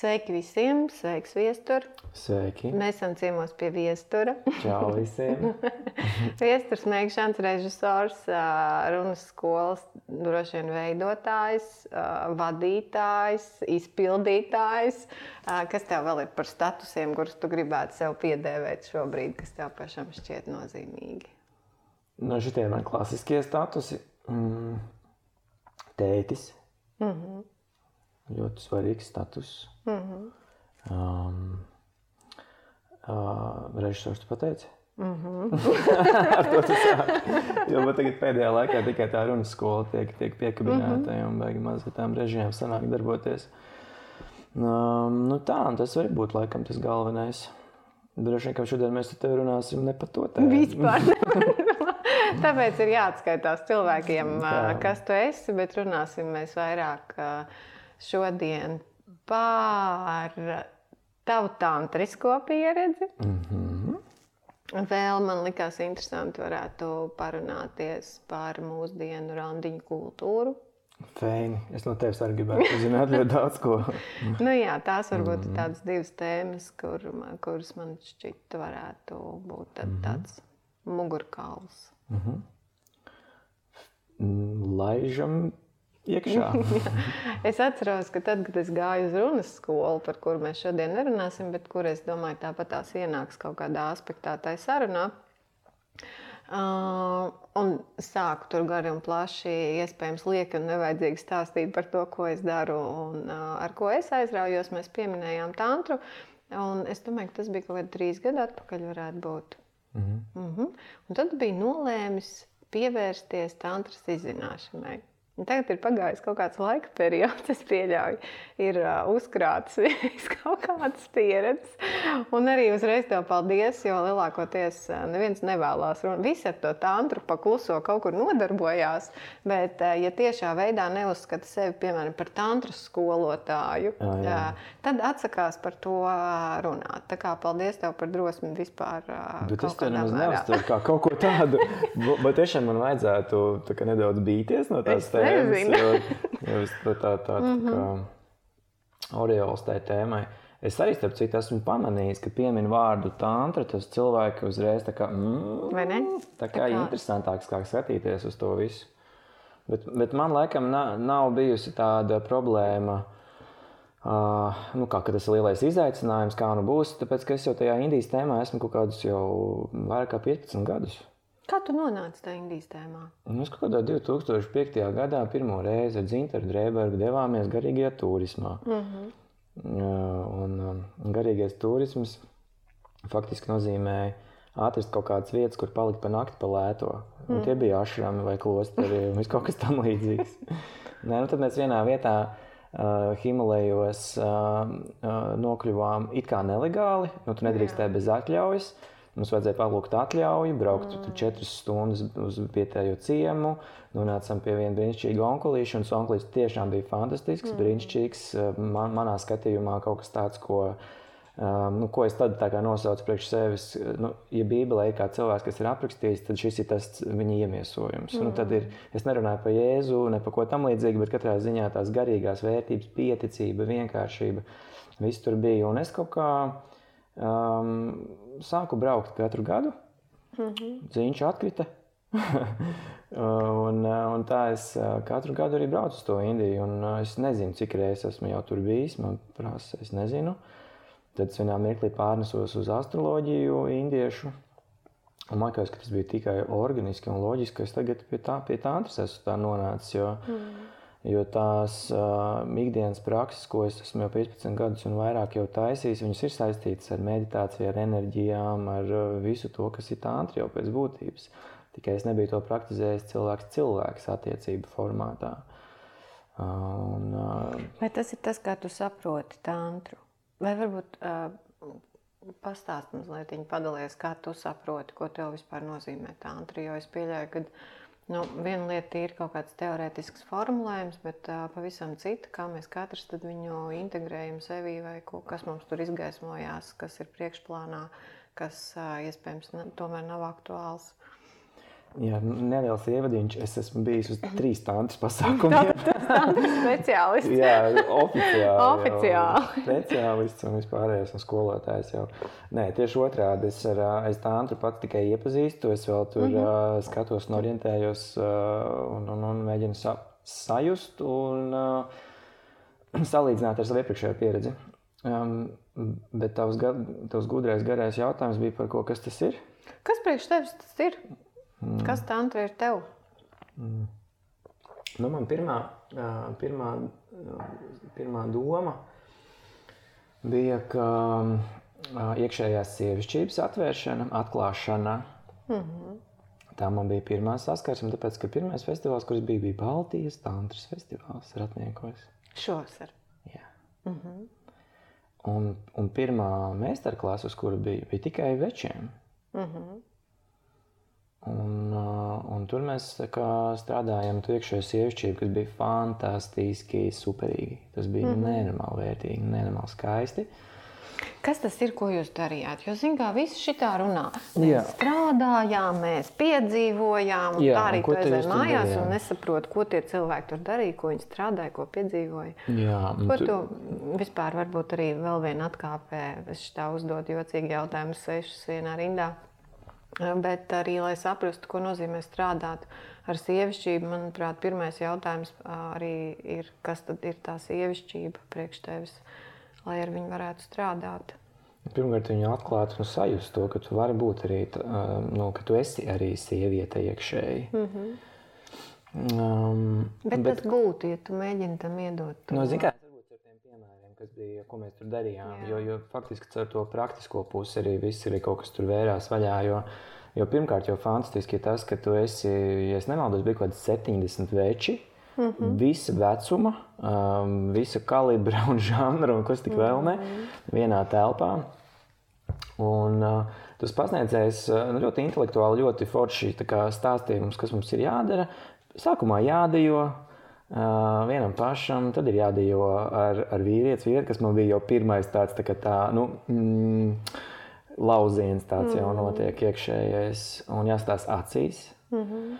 Sveiki visiem! Sveiks, viestur! Sveiki! Mēs esam ciemos pie viestura. Čau visiem! Viesturs Meikšana, režisors, runas skolas droši vien veidotājs, vadītājs, izpildītājs. Kas tev vēl ir par statusiem, kurus tu gribētu sev piedēvēt šobrīd, kas tev pašam šķiet nozīmīgi? No nu, šitie man klasiskie statusi. Mm. Tētis. Mm -hmm ļoti svarīgs status. Mm -hmm. um, uh, režisors pateica. Mm -hmm. Ar to tas sāk. Jo tagad pēdējā laikā tikai tā runas skola tiek, tiek piekabināta mm -hmm. un baigi maz ar tām režijām sanāk darboties. Um, nu tā, tas var būt laikam tas galvenais. Droši vien, ka šodien mēs tevi runāsim ne par to tēmu. Vispār. Tāpēc ir jāatskaitās cilvēkiem, tā. kas tu esi, bet runāsim mēs vairāk šodien par tavu tantrisko pieredzi. Mm -hmm. Vēl man likās interesanti varētu parunāties par mūsdienu randiņu kultūru. Feini. Es no tevis arī gribētu uzzināt ļoti daudz ko. nu, jā, tās varbūt ir mm. tādas divas tēmas, kur, kuras man šķita varētu būt tad, mm -hmm. tāds mugurkauls. Mm -hmm. Laižam iekšā. es atceros, ka tad, kad es gāju uz runas skolu, par kuru mēs šodien nerunāsim, bet kur es domāju, tāpat tās ienāks kaut kādā aspektā tai sarunā. Uh, un sāku tur gari un plaši, iespējams, lieki un nevajadzīgi stāstīt par to, ko es daru un uh, ar ko es aizraujos. Mēs pieminējām tantru, un es domāju, ka tas bija kaut kādi trīs gadi atpakaļ, varētu būt. Mm -hmm. Mm -hmm. Un tad bija nolēmis pievērsties tantras izzināšanai. Un tagad ir pagājis kaut kāds laika periods, es pieļauju, ir uh, uzkrāts kaut kādas pieredzes. Un arī uzreiz tev paldies, jo lielākoties neviens nevēlas runāt. Visi ar to tantru pakluso kaut kur nodarbojās, bet uh, ja tiešā veidā neuzskata sevi piemēram par tantru skolotāju, jā, jā. Uh, tad atsakās par to runāt. Tā kā paldies tev par drosmi vispār. Bet es tev nemaz neuztveru kā kaut ko tādu, bet tiešām man vajadzētu nedaudz bīties no tās tēmas tēmas, jo, jo tā, tā, tā, mm -hmm. kā Oriols tai tēmai. Es arī, starp citu, esmu pamanījis, ka piemin vārdu tantra, tas cilvēki uzreiz tā kā, mm, Vai ne? Tā kā, tā kā interesantāks, kā skatīties uz to visu. Bet, bet man laikam nav, nav bijusi tāda problēma, uh, nu, kā tas ir lielais izaicinājums, kā nu būs, tāpēc, es jau tajā Indijas tēmā esmu kaut kādus jau vairāk kā 15 gadus. Kā tu nonāci tajā Indijas tēmā? Mēs kaut kādā 2005. gadā pirmo reizi ar Zinteru Drēbergu devāmies garīgajā turismā. Mm -hmm. Un um, garīgais turisms faktiski nozīmēja atrast kaut kādas vietas, kur palikt pa nakti pa lēto. Un mm. Tie bija ašrami vai klosteri vai kaut kas tam līdzīgs. Nē, nu tad mēs vienā vietā uh, Himalajos uh, uh, nokļuvām it kā nelegāli. Nu, tu nedrīkstēji bez atļaujas. Uh, Mums vajadzēja palūgt atļauju, braukt mm. četras stundas uz vietējo ciemu. Nonācām pie viena brīnišķīga onkulīša, un onkulīds tiešām bija fantastisks, mm. brīnišķīgs. Man, manā skatījumā kaut kas tāds, ko, um, nu, ko es tad nosaucu priekš sevis. Nu, ja Bībelē ir kāds cilvēks, kas ir aprakstījis, tad šis ir tas viņa iemiesojums. Mm. Nu, tad ir, es nerunāju par Jēzu, ne par ko tam līdzīgu, bet katrā ziņā tās garīgās vērtības, pieticība, vienkāršība, viss tur bija. Un es kaut kā Um, sāku braukt katru gadu. Mm -hmm. Ziņš atkrita. un, un tā es uh, katru gadu arī braucu uz to Indiju. Uh, es nezinu, cik reizes esmu jau tur bijis. Man prasa, es nezinu. Tad es vienā mirklī pārnesos uz astroloģiju, indiešu. Un man liekas, ka tas bija tikai organiski un loģiski, es tagad pie tā, pie tā esmu tā nonācis. Jo, mm. Jo tās uh, ikdienas prakses, ko es esmu jau 15 gadus un vairāk jau taisījis, viņas ir saistītas ar meditāciju, ar enerģijām, ar uh, visu to, kas ir tantri jau pēc būtības. Tikai es nebiju to praktizējis cilvēks cilvēks attiecību formātā. Uh, un, uh, Vai tas ir tas, kā tu saproti tantru? Vai varbūt uh, pastāst mazliet, padalies, kā tu saproti, ko tev vispār nozīmē tantri? Jo es pieļauju, ka Nu, viena lieta ir kaut kāds teorētisks formulējums, bet uh, pavisam cita, kā mēs katrs viņu integrējam sevī, vai ko, kas mums tur izgaismojās, kas ir priekšplānā, kas uh, iespējams tomēr nav aktuāls. Jā, neliels ievadiņš. Es esmu bijis uz trīs tantes pasākumiem. Tas ir speciālists. jā, oficiāli. Oficiāli. Speciālists un vispārējais un skolotājs jau. Nē, tieši otrādi. Es ar es tantu pats tikai iepazīstu. Es vēl tur mm -hmm. uh, skatos un orientējos uh, un, un, un mēģinu sa sajust un uh, salīdzināt ar savu iepriekšējo pieredzi. Um, bet tavs, tavs gudrais garais jautājums bija par ko, kas tas ir? Kas priekš tevis tas ir? Mm. Kas tantra ir tev? Mm. Nu, man pirmā, pirmā, pirmā doma bija, ka iekšējās sievišķības atvēršana, atklāšana. Mm -hmm. Tā man bija pirmā saskarsme, tāpēc, ka pirmais festivāls, kurš bija, bija Baltijas tantras festivāls Ratniekos. Šovasar. Jā. Mm -hmm. un, un pirmā meistarklasa, uz kuru bija, bija tikai večiem. Mm -hmm. Un, un tur mēs strādājām ar iekšējo sievišķību, kas bija fantastiski, superīgi. Tas bija mm -hmm. nenormāli vērtīgi, nenormāli skaisti. Kas tas ir, ko jūs darījāt? Jo, zinām, kā visi šitā runā. Mēs Jā. strādājām, mēs piedzīvojām, Jā, tā arī aizēju mājās un nesaprotu, ko tie cilvēki tur darīja, ko viņi strādāja, ko piedzīvoja. Jā, ko tu... tu vispār varbūt arī vēl viena atkāpē, es tā uzdot jocīgi jautājumu sešas vienā rindā. Bet arī, lai saprastu, ko nozīmē strādāt ar sievišķību, manuprāt, pirmais jautājums arī ir, kas tad ir tā sievišķība priekš tevis, lai ar viņu varētu strādāt. Pirmkārt, viņa atklāt un sajust to, ka tu vari būt arī, nu, ka tu esi arī sieviete iekšēji. Mm -hmm. um, bet, bet tas būtu, ja tu mēģini tam iedot. To. No, kas bija, ko mēs tur darījām. Jo, jo faktiski ar to praktisko pusi arī viss ir kaut kas tur vērās vaļā. Jo, jo pirmkārt, jau fantastiski ir tas, ka tu esi, ja es nemaldos, bija kaut kāds 70 veči. Mm -hmm. Visa vecuma, um, visa kalibra un žanra, un kas tik vēl ne, mm -hmm. vienā telpā. Un, uh, tas pasniedzējs uh, nu, ļoti intelektuāli, ļoti forši stāstīja mums, kas mums ir jādara. Sākumā jādejo, Uh, vienam pašam, tad ir jādējo ar, ar vīrieti, vīrieti, kas man bija jau pirmais tāds tā, tā nu, mm, lauciens, tāds mm. jau notiek iekšējais, un jāstāsta acīs. Mm -hmm.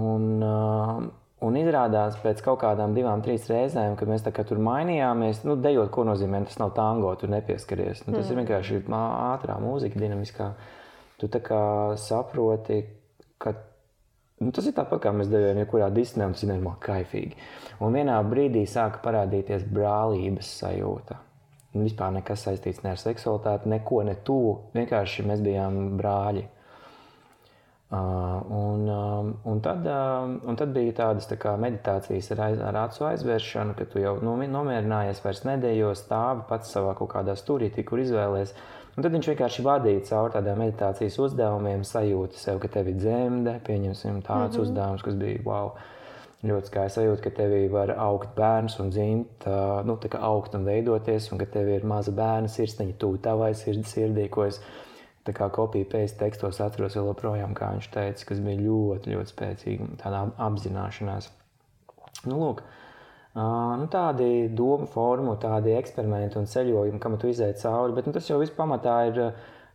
un, uh, un izrādās pēc kaut kādām divām, trīs reizēm, kad mēs tur mainījāmies, nu, dejot, ko nozīmē, tas nav tango, tur nepieskaries. Nu, tas mm. ir vienkārši ātrā mūzika, dinamiskā. Tu saproti, ka Nu, tas ir tāpat, kā mēs devām un tas ir normāli kaifīgi. Un vienā brīdī sāka parādīties brālības sajūta. Un vispār nekas saistīts ne ar seksualitāti, neko ne tuvu. Vienkārši mēs bijām brāļi. Uh, un, um, un, tad, uh, un tad bija tādas tā kā meditācijas ar, aiz, ar acu aizvēršanu, ka tu jau nomierinājies, vairs nedēļo stāvi pats savā kaut kādā stūrītī, kur izvēlējies. Un tad viņš vienkārši vadīja cauri tādiem meditācijas uzdevumiem, sajūta sev, ka tev ir dzemde, pieņemsim tāds mm -hmm. uzdevums, kas bija wow. Ļoti skaisti sajūta, ka tevī var augt bērns un dzimt, nu, tā kā augt un veidoties, un ka tev ir maza bērna sirsniņa, tuvu tavai sirdī, ko es tā kā kopija pēc tekstos atceros vēl joprojām, kā viņš teica, kas bija ļoti, ļoti spēcīga tāda apzināšanās. Nu, lūk, uh, Nu, tādi domu formu, tādi eksperimenti un ceļojumi, kam tu izēji cauri. Bet nu, tas jau viss pamatā ir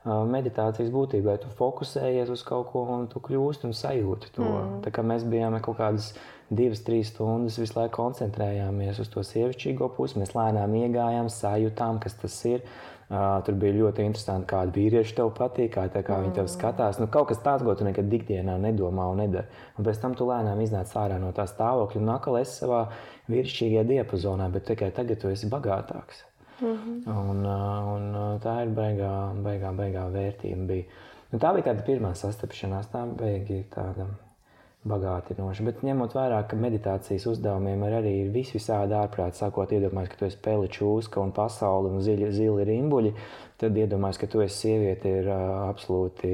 meditācijas būtībā. Tu fokusējies uz kaut ko un tu kļūsti un sajūti to. Mm. Mēs bijām kaut kādas divas, trīs stundas, visu laiku koncentrējāmies uz to sievišķīgo pusi. Mēs lēnām iegājām, sajūtām, kas tas ir. Uh, tur bija ļoti interesanti, kāda vīrieša tev patīk, kā, tā, kā mm. viņi tev skatās. Nu, kaut kas tāds, ko tu nekad ikdienā nedomā un nedari. Un pēc tam tu lēnām iznāc ārā no tā stāvokļa un atkal esi savā vīrišķīgajā diapazonā, bet tikai tagad tu esi bagātāks. Mm -hmm. un, un tā ir baigā, baigā, baigā vērtība. Bija. Nu, tā bija tāda pirmā sastapšanās, tā bija tāda bagātinoša. Bet ņemot vērā, ka meditācijas uzdevumiem ir arī ir vis visādi ārprāti, sākot iedomāties, ka tu esi peli čūska un pasauli un ziļi, zili rimbuļi, tad iedomājies, ka tu esi sieviete, ir uh, absolūti.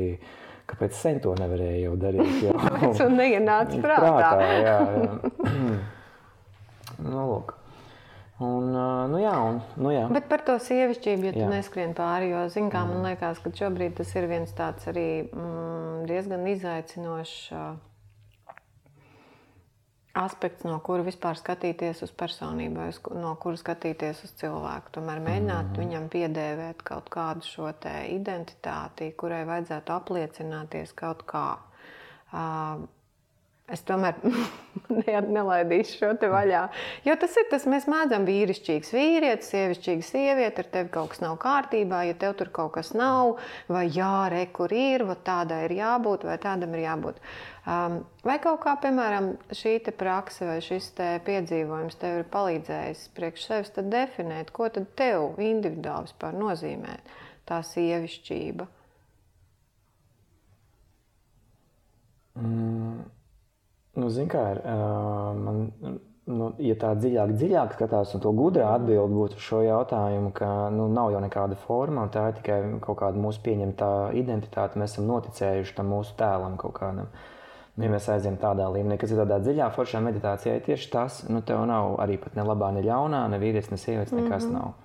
Kāpēc sen to nevarēja darīt? Jau? Kāpēc man neienāca prātā? prātā jā, jā. nu, lūk. Un, nu jā, un, nu jā. Bet par to sievišķību, ja tu jā. neskrien pāri, jo, zin, kā, man liekas, ka šobrīd tas ir viens tāds arī mm, diezgan izaicinošs aspekts, no kura vispār skatīties uz personību, no kura skatīties uz cilvēku. Tomēr mēģināt mm viņam piedēvēt kaut kādu šo identitāti, kurai vajadzētu apliecināties kaut kā. Es tomēr nelaidīšu šo te vaļā. Jo tas ir tas, mēs mēdzam vīrišķīgs vīrietis, sievišķīga sieviete, ar tevi kaut kas nav kārtībā, ja tev tur kaut kas nav, vai jā, re, kur ir, vai tādai ir jābūt, vai tādam ir jābūt. Um, vai kaut kā, piemēram, šī praksa vai šis piedzīvojums tev ir palīdzējis priekš sevis definēt, ko tad tev individuāli vispār nozīmē tā sievišķība? Mm. Nu, Ziniet, kā ir. Man, nu, ja tā dziļāk, dziļāk skatās, un to gudrā atbilde būtu šo jautājumu, ka nu, nav jau nekāda forma, tā ir tikai kaut kāda mūsu pieņemtā identitāte. Mēs esam noticējuši tam mūsu tēlam kaut kādam. Ja mēs aizējām tādā līmenī, kas ir tādā dziļā, foršā meditācijā, tieši tas, nu, tev nav arī pat ne labā, ne ļaunā, ne vīrietis, ne sievietes, nekas mm -hmm. nav.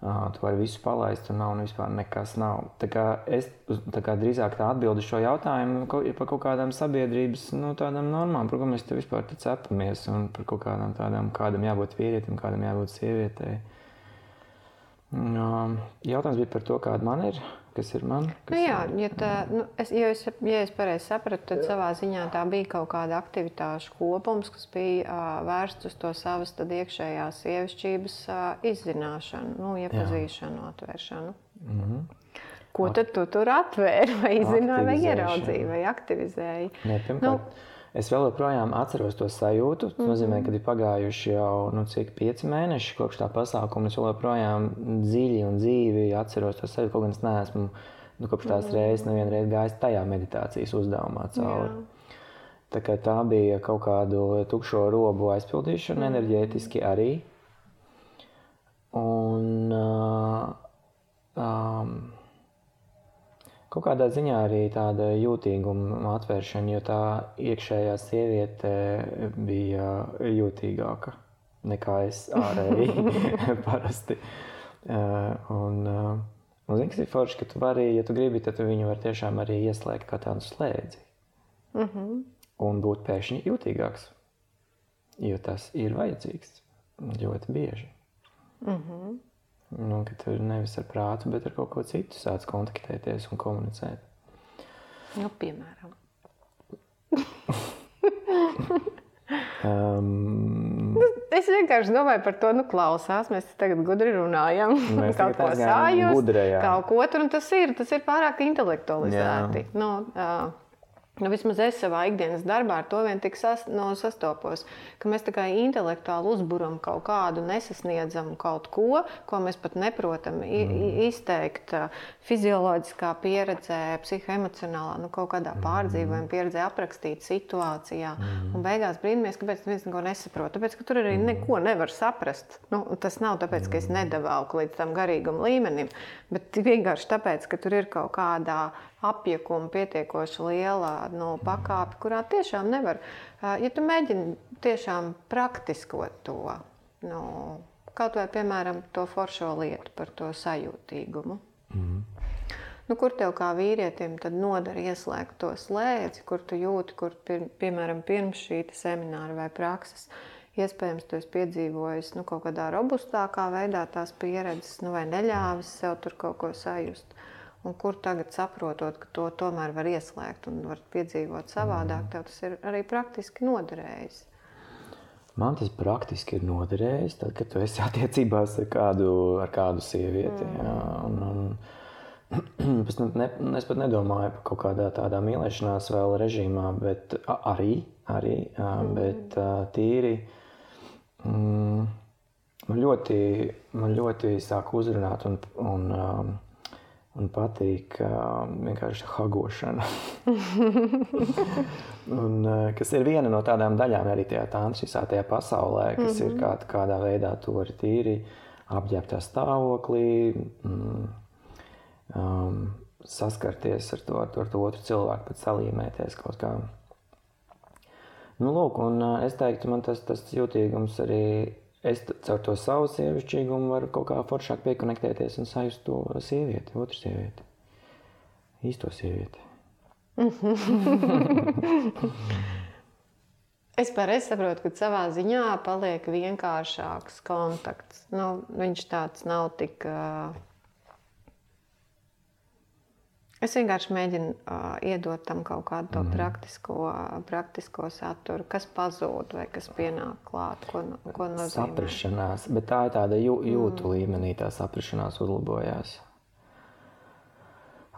Tu vari visu palaist, un nav un vispār nekas nav. Tā kā es tā kā drīzāk tā atbildu šo jautājumu ir par kaut kādām sabiedrības nu, normām, par ko mēs te vispār te cepamies, un par kaut kādām tādām, kādam jābūt vīrietim, kādam jābūt sievietei. Jautājums bija par to, kāda man ir kas ir man. Nu, jā, ja, tā, nu, es, ja, es, ja es pareizi sapratu, tad jā. savā ziņā tā bija kaut kāda aktivitāšu kopums, kas bija uh, vērsts uz to savas iekšējās sievišķības uh, izzināšanu, nu, iepazīšanu, atvēršanu. Mm -hmm. Ko tad tu tur atvēri, vai izzināji, vai ieraudzīji, vai aktivizēji? Ne, pirmkārt, nu, Es vēl joprojām atceros to sajūtu. Tas mm -hmm. nozīmē, ka ir pagājuši jau nu, cik, pieci mēneši kopš tā pasākuma. Es joprojām dziļi un dzīvi atceros to sajūtu. Kaut gan es neesmu nu, kopš tās mm -hmm. reizes nevienu reizi gājis tajā meditācijas uzdevumā cauri. Jā. Tā, tā bija kaut kādu tukšo robu aizpildīšana, mm -hmm. enerģētiski arī. Un, uh, um, Kaut kādā ziņā arī tāda jūtīguma atvēršana, jo tā iekšējā sieviete bija jūtīgāka nekā es ārēji parasti. Uh, un, uh, un zini, kas ir forši, ka tu vari, ja tu gribi, tad tu viņu var tiešām arī ieslēgt kā tādu slēdzi. Mm -hmm. Un būt pēkšņi jūtīgāks, jo tas ir vajadzīgs ļoti bieži. Mm -hmm. Nu, ka tu nevis ar prātu, bet ar kaut ko citu sāc kontaktēties un komunicēt. Nu, piemēram. um, es vienkārši domāju par to, nu, klausās. Mēs tagad gudri runājam. Mēs kaut ko sajūtam, kaut ko tur tas ir. Tas ir pārāk intelektualizēti. Jā. Nu, uh, Nu, vismaz es savā ikdienas darbā ar to vien tik sas, no, sastopos, ka mēs tā kā intelektuāli uzburam kaut kādu, nesasniedzamu kaut ko, ko mēs pat neprotam mm. izteikt fizioloģiskā pieredzē, psihoemocionālā, nu, kaut kādā mm. pārdzīvojuma pieredzē, aprakstīt situācijā. Mm. Un beigās brīnamies, kāpēc viens neko nesaprot. Tāpēc, ka tur arī mm. neko nevar saprast. Nu, tas nav tāpēc, ka es nedavalku līdz tam garīgam līmenim, bet vienkārši tāpēc, ka tur ir kaut kādā apjukuma pietiekoši liela no nu, pakāpe, kurā tiešām nevar. Ja tu mēģini tiešām praktiskot to, nu, kaut vai piemēram to foršo lietu par to sajūtīgumu. Mm. Nu, kur tev kā vīrietim noder ieslēgt to slēdzi, kur tu jūti, kur pir, piemēram pirms šī semināra vai prakses, iespējams, tu esi piedzīvojis nu, kaut kādā robustākā veidā tās pieredzes, nu, vai neļāvis sev tur kaut ko sajust. Un kur tagad saprotot, ka to tomēr var ieslēgt un var piedzīvot savādāk, tev tas ir arī praktiski noderējis. Man tas praktiski ir noderējis, tad, kad tu esi attiecībās ar kādu, ar kādu sievieti. Mm. Jā, un, un, es, ne, es pat nedomāju par kaut kādā tādā mīlēšanās vēl režīmā, bet arī, arī mm. bet tīri. Mm, man ļoti, man ļoti sāk uzrunāt un, un um, Man patīk uh, vienkārši hagošana. un, uh, kas ir viena no tādām daļām arī tajā tantrisā, tajā pasaulē, kas mm -hmm. ir kā, kādā veidā to arī tīri apģērbtā stāvoklī, mm, um, saskarties ar to, ar to, ar to otru cilvēku, pat salīmēties kaut kā. Nu, lūk, un uh, es teiktu, man tas, tas jūtīgums arī es caur to savu sievišķīgumu varu kaut kā foršāk piekonektēties un sajust to sievieti, otru sievieti, īsto sievieti. es pareizi saprotu, ka savā ziņā paliek vienkāršāks kontakts. Nu, viņš tāds nav tik. Uh, Es vienkārši mēģinu uh, iedot tam kaut kādu mm. praktisko, praktisko saturu, kas pazūd vai kas pienāk klāt, ko, ko nozīmē. Saprašanās, bet tā ir tāda jū, jūtu mm. līmenī, tā saprašanās uzlabojās.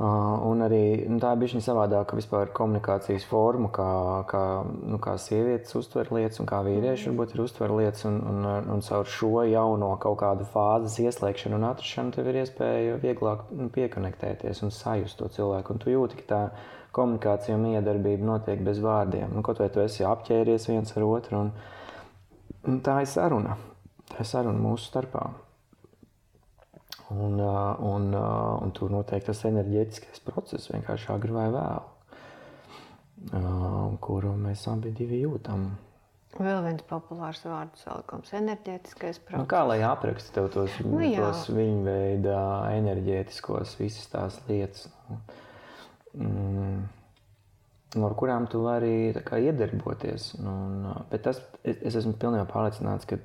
Uh, un arī nu, tā ir bijusi savādāka vispār komunikācijas forma, kā, kā, nu, kā sievietes uztver lietas un kā vīrieši varbūt ir uztver lietas. Un, un, un caur šo jauno kaut kādu fāzes ieslēgšanu un atrašanu tev ir iespēja vieglāk nu, piekonektēties un sajust to cilvēku. Un tu jūti, ka tā komunikācija un miedarbība notiek bez vārdiem. Nu, kaut vai tu esi apķēries viens ar otru. Un, un tā ir saruna. Tā ir saruna mūsu starpā. Un, un, un tur noteikti tas enerģētiskais process vienkārši agri vai vēlu, kuru mēs abi jūtam. Vēl viens populārs vārdu salikums - enerģētiskais process. Nu, kā lai apraksta tev tos, nu, jā. tos viņa veida enerģētiskos, visas tās lietas, nu, mm, ar kurām tu vari kā, iedarboties. Nu, un, bet tas, es, es esmu pilnībā pārliecināts, ka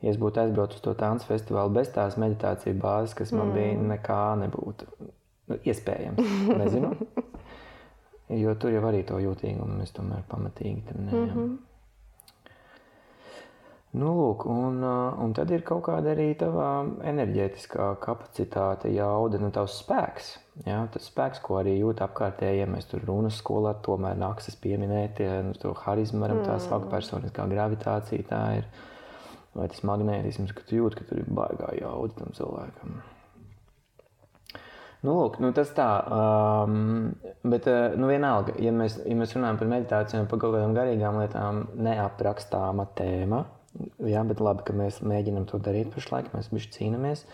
ja es būtu aizbraucis uz to tādu festivālu bez tās meditācijas bāzes, kas man mm. bija, nekā nebūtu nu, iespējams. Nezinu. jo tur jau arī to jūtīgumu mēs tomēr pamatīgi tam neņemam. Mm -hmm. Nu, lūk, un, un tad ir kaut kāda arī tava enerģētiskā kapacitāte, jauda, nu, tavs spēks. Ja? Tas spēks, ko arī jūt apkārtējie, ja mēs tur runas skolā, tomēr nāks pieminēt, ja, nu, to harizmu varam tā saukt, mm. personiskā gravitācija tā ir. Uh, vai tas magnētisms, ka tu jūti, ka tur ir baigā jauda tam cilvēkam. Nu, lūk, nu tas tā, um, bet uh, nu, vienalga, ja mēs, ja mēs runājam par meditāciju un par kaut kādām garīgām lietām, neaprakstāma tēma, jā, bet labi, ka mēs mēģinam to darīt pašlaik, mēs bišķi cīnamies.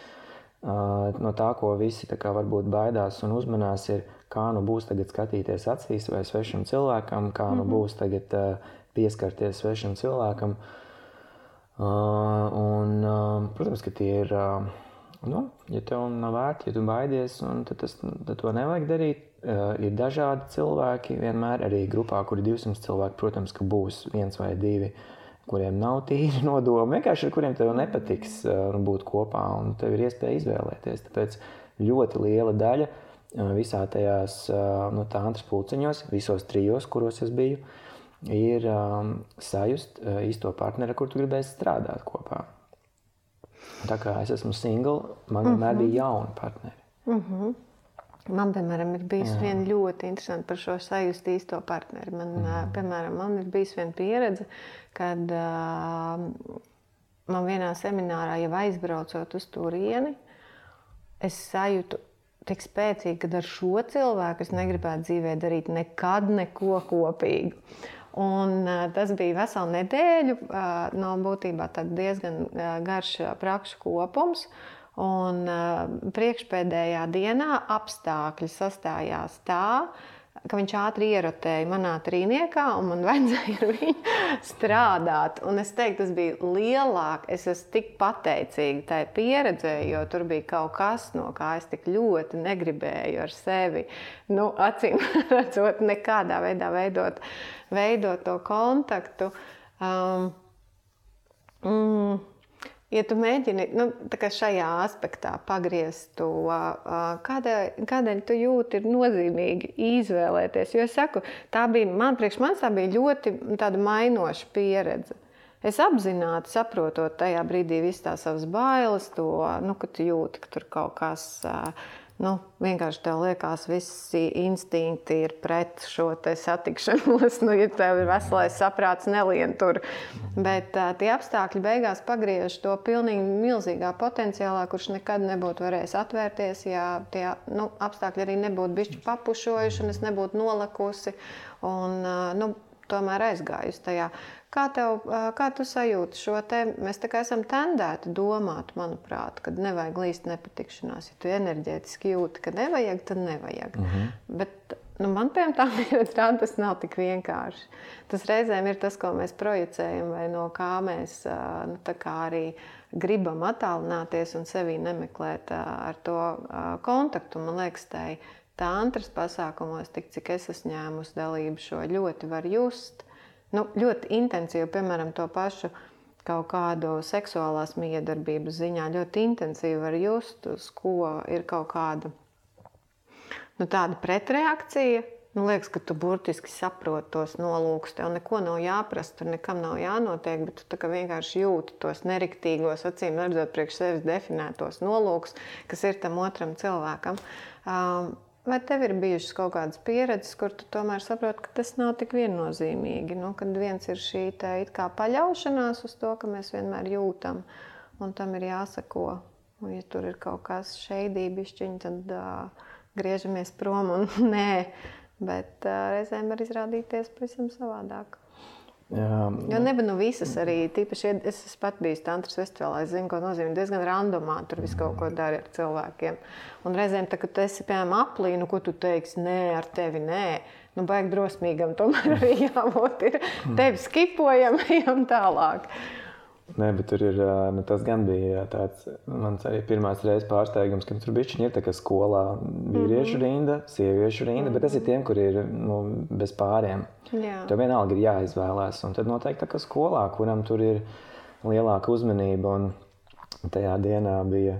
Uh, no tā, ko visi tā kā varbūt baidās un uzmanās, ir, kā nu būs tagad skatīties acīs vai svešam cilvēkam, kā nu mm -hmm. būs tagad uh, pieskarties svešam cilvēkam. Uh, un, uh, protams, ka tie ir, uh, nu, ja tev nav vērti, ja tu baidies, tad, tas, tad to nevajag darīt. Ir dažādi cilvēki, vienmēr arī grupā, kur ir 200 cilvēki, protams, ka būs viens vai divi, kuriem nav tīri nodomi, vienkārši ar kuriem tev nepatiks būt kopā, un tev ir iespēja izvēlēties. Tāpēc ļoti liela daļa visā tajās nu, tāntras pulciņos, visos trijos, kuros es biju, uh, ir um, sajust uh, īsto partneri, ar kuru tu gribēsi strādāt kopā. Tā kā es esmu single, man vienmēr mm -hmm. bija jauni partneri. Mm -hmm. Man, piemēram, ir bijis Jā. viena ļoti interesanta par šo sajust īsto partneri. Man, mm -hmm. piemēram, man ir bijis viena pieredze, kad uh, man vienā seminārā jau aizbraucot uz turieni, es sajūtu tik spēcīgi, ka ar šo cilvēku es negribētu dzīvē darīt nekad neko kopīgu. Un, tas bija vesela nedēļa, no būtībā diezgan garš prakšu kopums. Un priekšpēdējā dienā apstākļi sastājās tā, ka viņš ātri ierotēja manā trīniekā, un man vajadzēja ar viņu strādāt. Un es teiktu, tas bija lielāk. Es esmu tik pateicīga tai pieredzē, jo tur bija kaut kas, no kā es tik ļoti negribēju ar sevi, nu, acīm redzot, nekādā veidā veidot, veidot to kontaktu. Um, mm, Ja tu mēģini nu, šajā aspektā pagriezt to, kādēļ, kādēļ tu jūti, ir nozīmīgi izvēlēties. Jo es saku, tā bija man, priekš manis tā bija ļoti mainoša pieredze. Es apzināti saprotot tajā brīdī visas tās savas bailes, to, nu, ka tu jūti, ka tur kaut kas uh, Nu, vienkārši tev liekas, visi instinkti ir pret šo satikšanos. Nu, ja tev ir veselais saprāts, nelien tur. Bet uh, tie apstākļi beigās pagriež to pilnīgi milzīgā potenciālā, kurš nekad nebūtu varējis atvērties, ja tie nu, apstākļi arī nebūtu bijuši papušojuši un es nebūtu nolikusi. Un, uh, nu, tomēr aizgājusi tajā. Kā, tev, kā tu sajūti šo te? Mēs tā kā esam tendēti domāt, manuprāt, ka nevajag līst nepatikšanās. Ja tu enerģētiski jūti, ka nevajag, tad nevajag. Mm -hmm. Bet nu, man piemēram, tas nav tik vienkārši. Tas reizēm ir tas, ko mēs projicējam, vai no kā mēs nu, kā arī gribam attālināties un sevī nemeklēt ar to kontaktu. Man liekas, tai Tāntras pasākumos, tik cik es esmu ņēmusi dalību, šo ļoti var just nu, ļoti intensīvi, piemēram, to pašu kaut kādu seksuālās miedarbības ziņā ļoti intensīvi var just, uz ko ir kaut kāda nu, tāda pretreakcija. Nu, liekas, ka tu burtiski saproti tos nolūkus. Tev neko nav jāprasa, tur nekam nav jānotiek, bet tu vienkārši jūti tos neriktīgos, acīm redzot, priekš sevis definētos nolūkus, kas ir tam otram cilvēkam. Um, vai tev ir bijušas kaut kādas pieredzes, kur tu tomēr saproti, ka tas nav tik viennozīmīgi? Nu, kad viens ir šī tā, paļaušanās uz to, ka mēs vienmēr jūtam, un tam ir jāsako. Un, ja tur ir kaut kas šeidībišķiņ, tad uh, griežamies prom un nē. Bet uh, reizēm var izrādīties pavisam savādāk. Jā, jo nebija nu visas arī. Tīpaši, es esmu pat bijis Tantras festivālā. Es zinu, ko nozīmē diezgan randomā. Tur viss kaut ko dara ar cilvēkiem. Un reizēm, tā, kad tu esi piemēram aplī, nu, ko tu teiksi, nē, ar tevi nē. Nu, baigi drosmīgam, tomēr arī jābūt. Ir. Tevi skipojam, ejam tālāk. Nē, bet tur ir, nu, tas gan bija tāds, mans arī pirmās reizes pārsteigums, ka tur ir tā kā skolā vīriešu mm -hmm. rinda, sieviešu rinda, mm -hmm. bet tas ir tiem, kur ir nu, bez pāriem. Jā. Tev vienalga ir jāizvēlās, un tad noteikti tā kā skolā, kuram tur ir lielāka uzmanība, un tajā dienā bija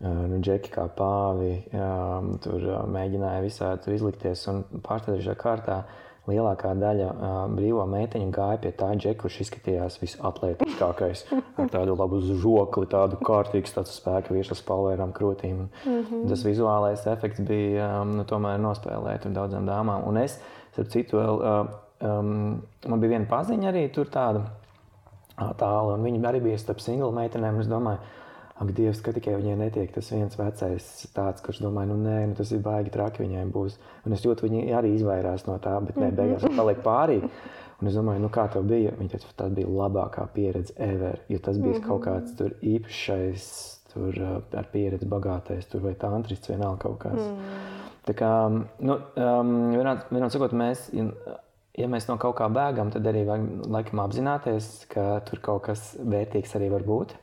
nu, džeki kā pāvi, jā, tur mēģināja visādi izlikties un pārsteidzošā kārtā lielākā daļa uh, brīvo meiteņu gāja pie tā džeka, kurš izskatījās visatlētiskākais, ar tādu labu žokli, tādu kārtīgu tādu spēku virsmas palvērām krūtīm. Mm -hmm. Tas vizuālais efekts bija um, nu, tomēr nospēlēt ar daudzām dāmām. Un es, starp citu, vēl, um, man bija viena paziņa arī tur tāda tālu, un viņi arī bija starp single meitenēm. Es domāju, Ak, Dievs, ka tikai viņai netiek tas viens vecais, tāds, kurš domā, nu, nē, nu, tas ir baigi traki viņai būs. Un es jūtu, viņi arī izvairās no tā, bet nē, beigās viņa paliek pārī. Un es domāju, nu, kā tev bija? Viņa teica, tā bija labākā pieredze ever, jo tas bija mm -hmm. kaut kāds tur īpašais, tur ar pieredzi bagātais, tur vai tantrists, vienalga kaut kas. Mm. Tā kā, nu, um, vienā sakot, mēs, ja mēs no kaut kā bēgam, tad arī vajag laikam apzināties, ka tur kaut kas vērtīgs arī var būt.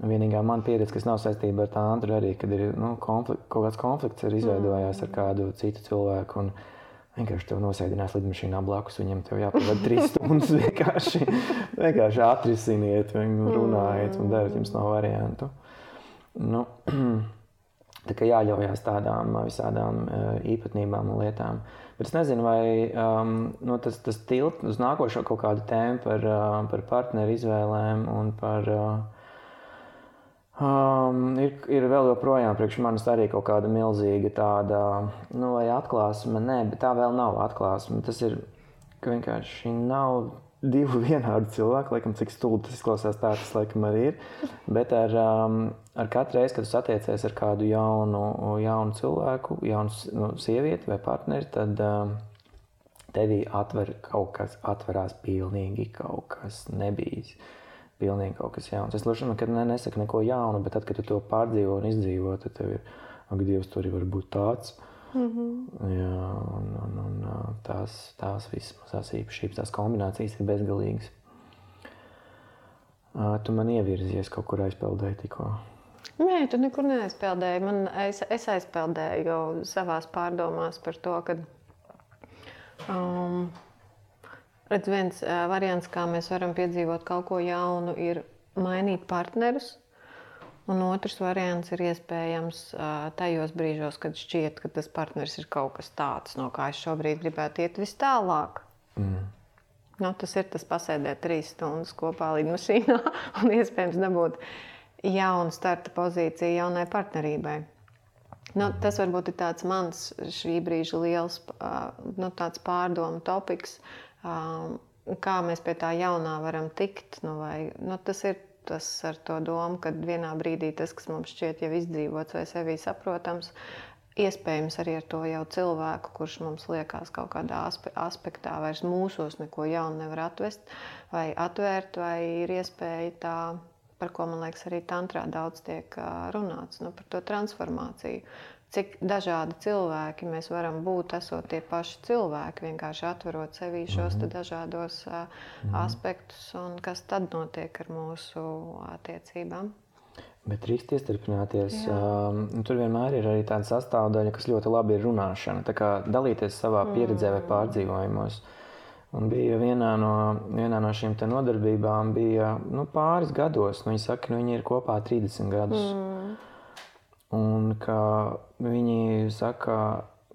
Vienīgā man pieredze, kas nav saistīta ar tādu, arī kad ir nu, konflikt, kaut kāds konflikts ir izveidojās mm. ar kādu citu cilvēku. Un, Vienkārši te nosēdinās lidmašīnā blakus. Viņam tev jāpavada trīs stundas. Vienkārši, vienkārši atrisiniet, runājiet, un dariet, jums nav variantu. Nu, tā kā jāļaujas tādām visādām īpatnībām un lietām. Bet es nezinu, vai um, nu, tas, tas tilt uz nākošo kaut kādu tēmu par, uh, par partneru izvēlēm un par. Uh, Um, ir, ir vēl joprojām priekš manis arī kaut kāda milzīga tāda, nu, vai atklāsme. Nē, bet tā vēl nav atklāsme. Tas ir, ka vienkārši nav divu vienādu cilvēku, laikam, cik stulbi tas izklausās, tā tas laikam arī ir. Bet ar, um, ar katru reizi, kad satiecies ar kādu jaunu, jaunu cilvēku, jaunu nu, sievieti vai partneri, tad um, tevī atver kaut kas, atverās pilnīgi kaut kas nebijis. Uh, pilnīgi kaut kas jauns. Es droši vien ne, nesaku neko jaunu, bet tad, kad tu to pārdzīvo un izdzīvo, tad tev ir, ak, Dievs, tur arī var būt tāds. Mm -hmm. Jā, un, un, un tās, tās visas mazās īpašības, tās kombinācijas ir bezgalīgas. Tu man ievirzies kaut kur aizpeldēji tikko. Nē, tu nekur neaizpeldēji. Man, es, es aizpeldēju savā pārdomās par to, ka um, Redz, viens variants, kā mēs varam piedzīvot kaut ko jaunu, ir mainīt partnerus. Un otrs variants ir iespējams tajos brīžos, kad šķiet, ka tas partneris ir kaut kas tāds, no kā es šobrīd gribētu iet vis tālāk. Mm. Nu, tas ir tas pasēdēt trīs stundas kopā lidmašīnā un iespējams dabūt jaunu starta pozīciju jaunai partnerībai. Nu, tas varbūt ir tāds mans šī brīža liels nu, pārdomu topiks, kā mēs pie tā jaunā varam tikt. Nu, vai, nu, tas ir tas ar to domu, ka vienā brīdī tas, kas mums šķiet jau izdzīvots vai sevī saprotams, iespējams arī ar to jau cilvēku, kurš mums liekas kaut kādā aspektā, vairs mūsos neko jaunu nevar atvest vai atvērt, vai ir iespēja tā. Par ko man liekas, arī tantrā daudz tiek runāts, nu, par to transformāciju cik dažādi cilvēki mēs varam būt, esot tie paši cilvēki, vienkārši atverot sevī šos mm -hmm. dažādos mm -hmm. aspektus, un kas tad notiek ar mūsu attiecībām. Bet drīkst iestrādāties. Um, tur vienmēr ir arī tāda sastāvdaļa, kas ļoti labi ir runāšana. Tā kā dalīties savā pieredzē vai mm. pārdzīvojumos. Un bija vienā no, vienā no šīm nodarbībām, bija nu, pāris gados. Nu, viņi saka, ka nu, viņi ir kopā 30 gadus. Mm. Un ka viņi saka,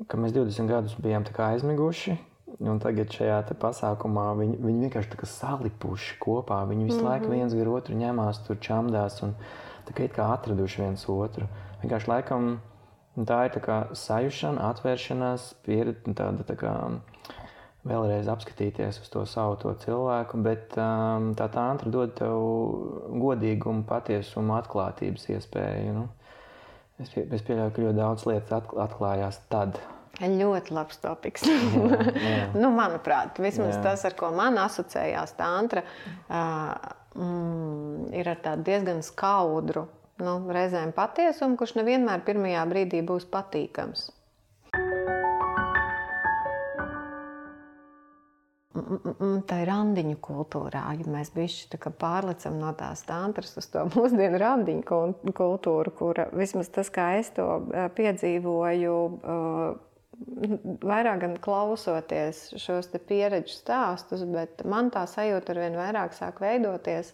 ka mēs 20 gadus bijām aizmiguši. Un tagad šajā pasākumā viņi, viņi vienkārši tā kā salipuši kopā. Viņi visu mm -hmm. laiku viens gar otru ņemās, tur čamdās un tā kā, kā atraduši viens otru. Vienkārši laikam tā ir tā kā sajušana, atvēršanās, pieredze, tāda tā kā vēlreiz apskatīties uz to savu to cilvēku, bet um, tā tantra dod tev godīgumu, patiesumu, atklātības iespēju. Nu. Es, pie, es pieļauju, ka ļoti daudz lietas atklājās tad. Ļoti labs topoks. nu, manuprāt, vismaz jā. tas, ar ko man asociējās tantra, uh, mm, ir ar tādu diezgan skaudru, nu, reizēm patiesumu, kurš nevienmēr pirmajā brīdī būs patīkams. Tā ir randiņu kultūrā. Ja mēs bišķi pārlecam no tās tantras uz to mūsdienu randiņu kultūru, kura vismaz tas, kā es to piedzīvoju, vairāk gan klausoties šos pieredžu stāstus, bet man tā sajūta ar vien vairāk sāk veidoties,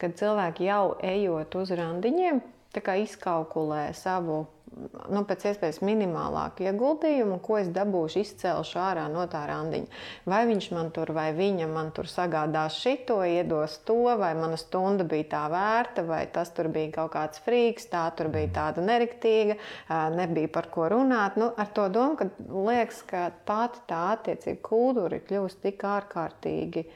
kad cilvēki jau ejot uz randiņiem, izkalkulē savu nu, pēc iespējas minimālāku ieguldījumu, ko es dabūšu, izcēlšu ārā no tā randiņa. Vai viņš man tur, vai viņa man tur sagādās šito, iedos to, vai mana stunda bija tā vērta, vai tas tur bija kaut kāds frīks, tā tur bija tāda nerektīga, nebija par ko runāt. Nu, ar to domu, ka liekas, ka pati tā attiecība kultūra ir kļuvusi tik ārkārtīgi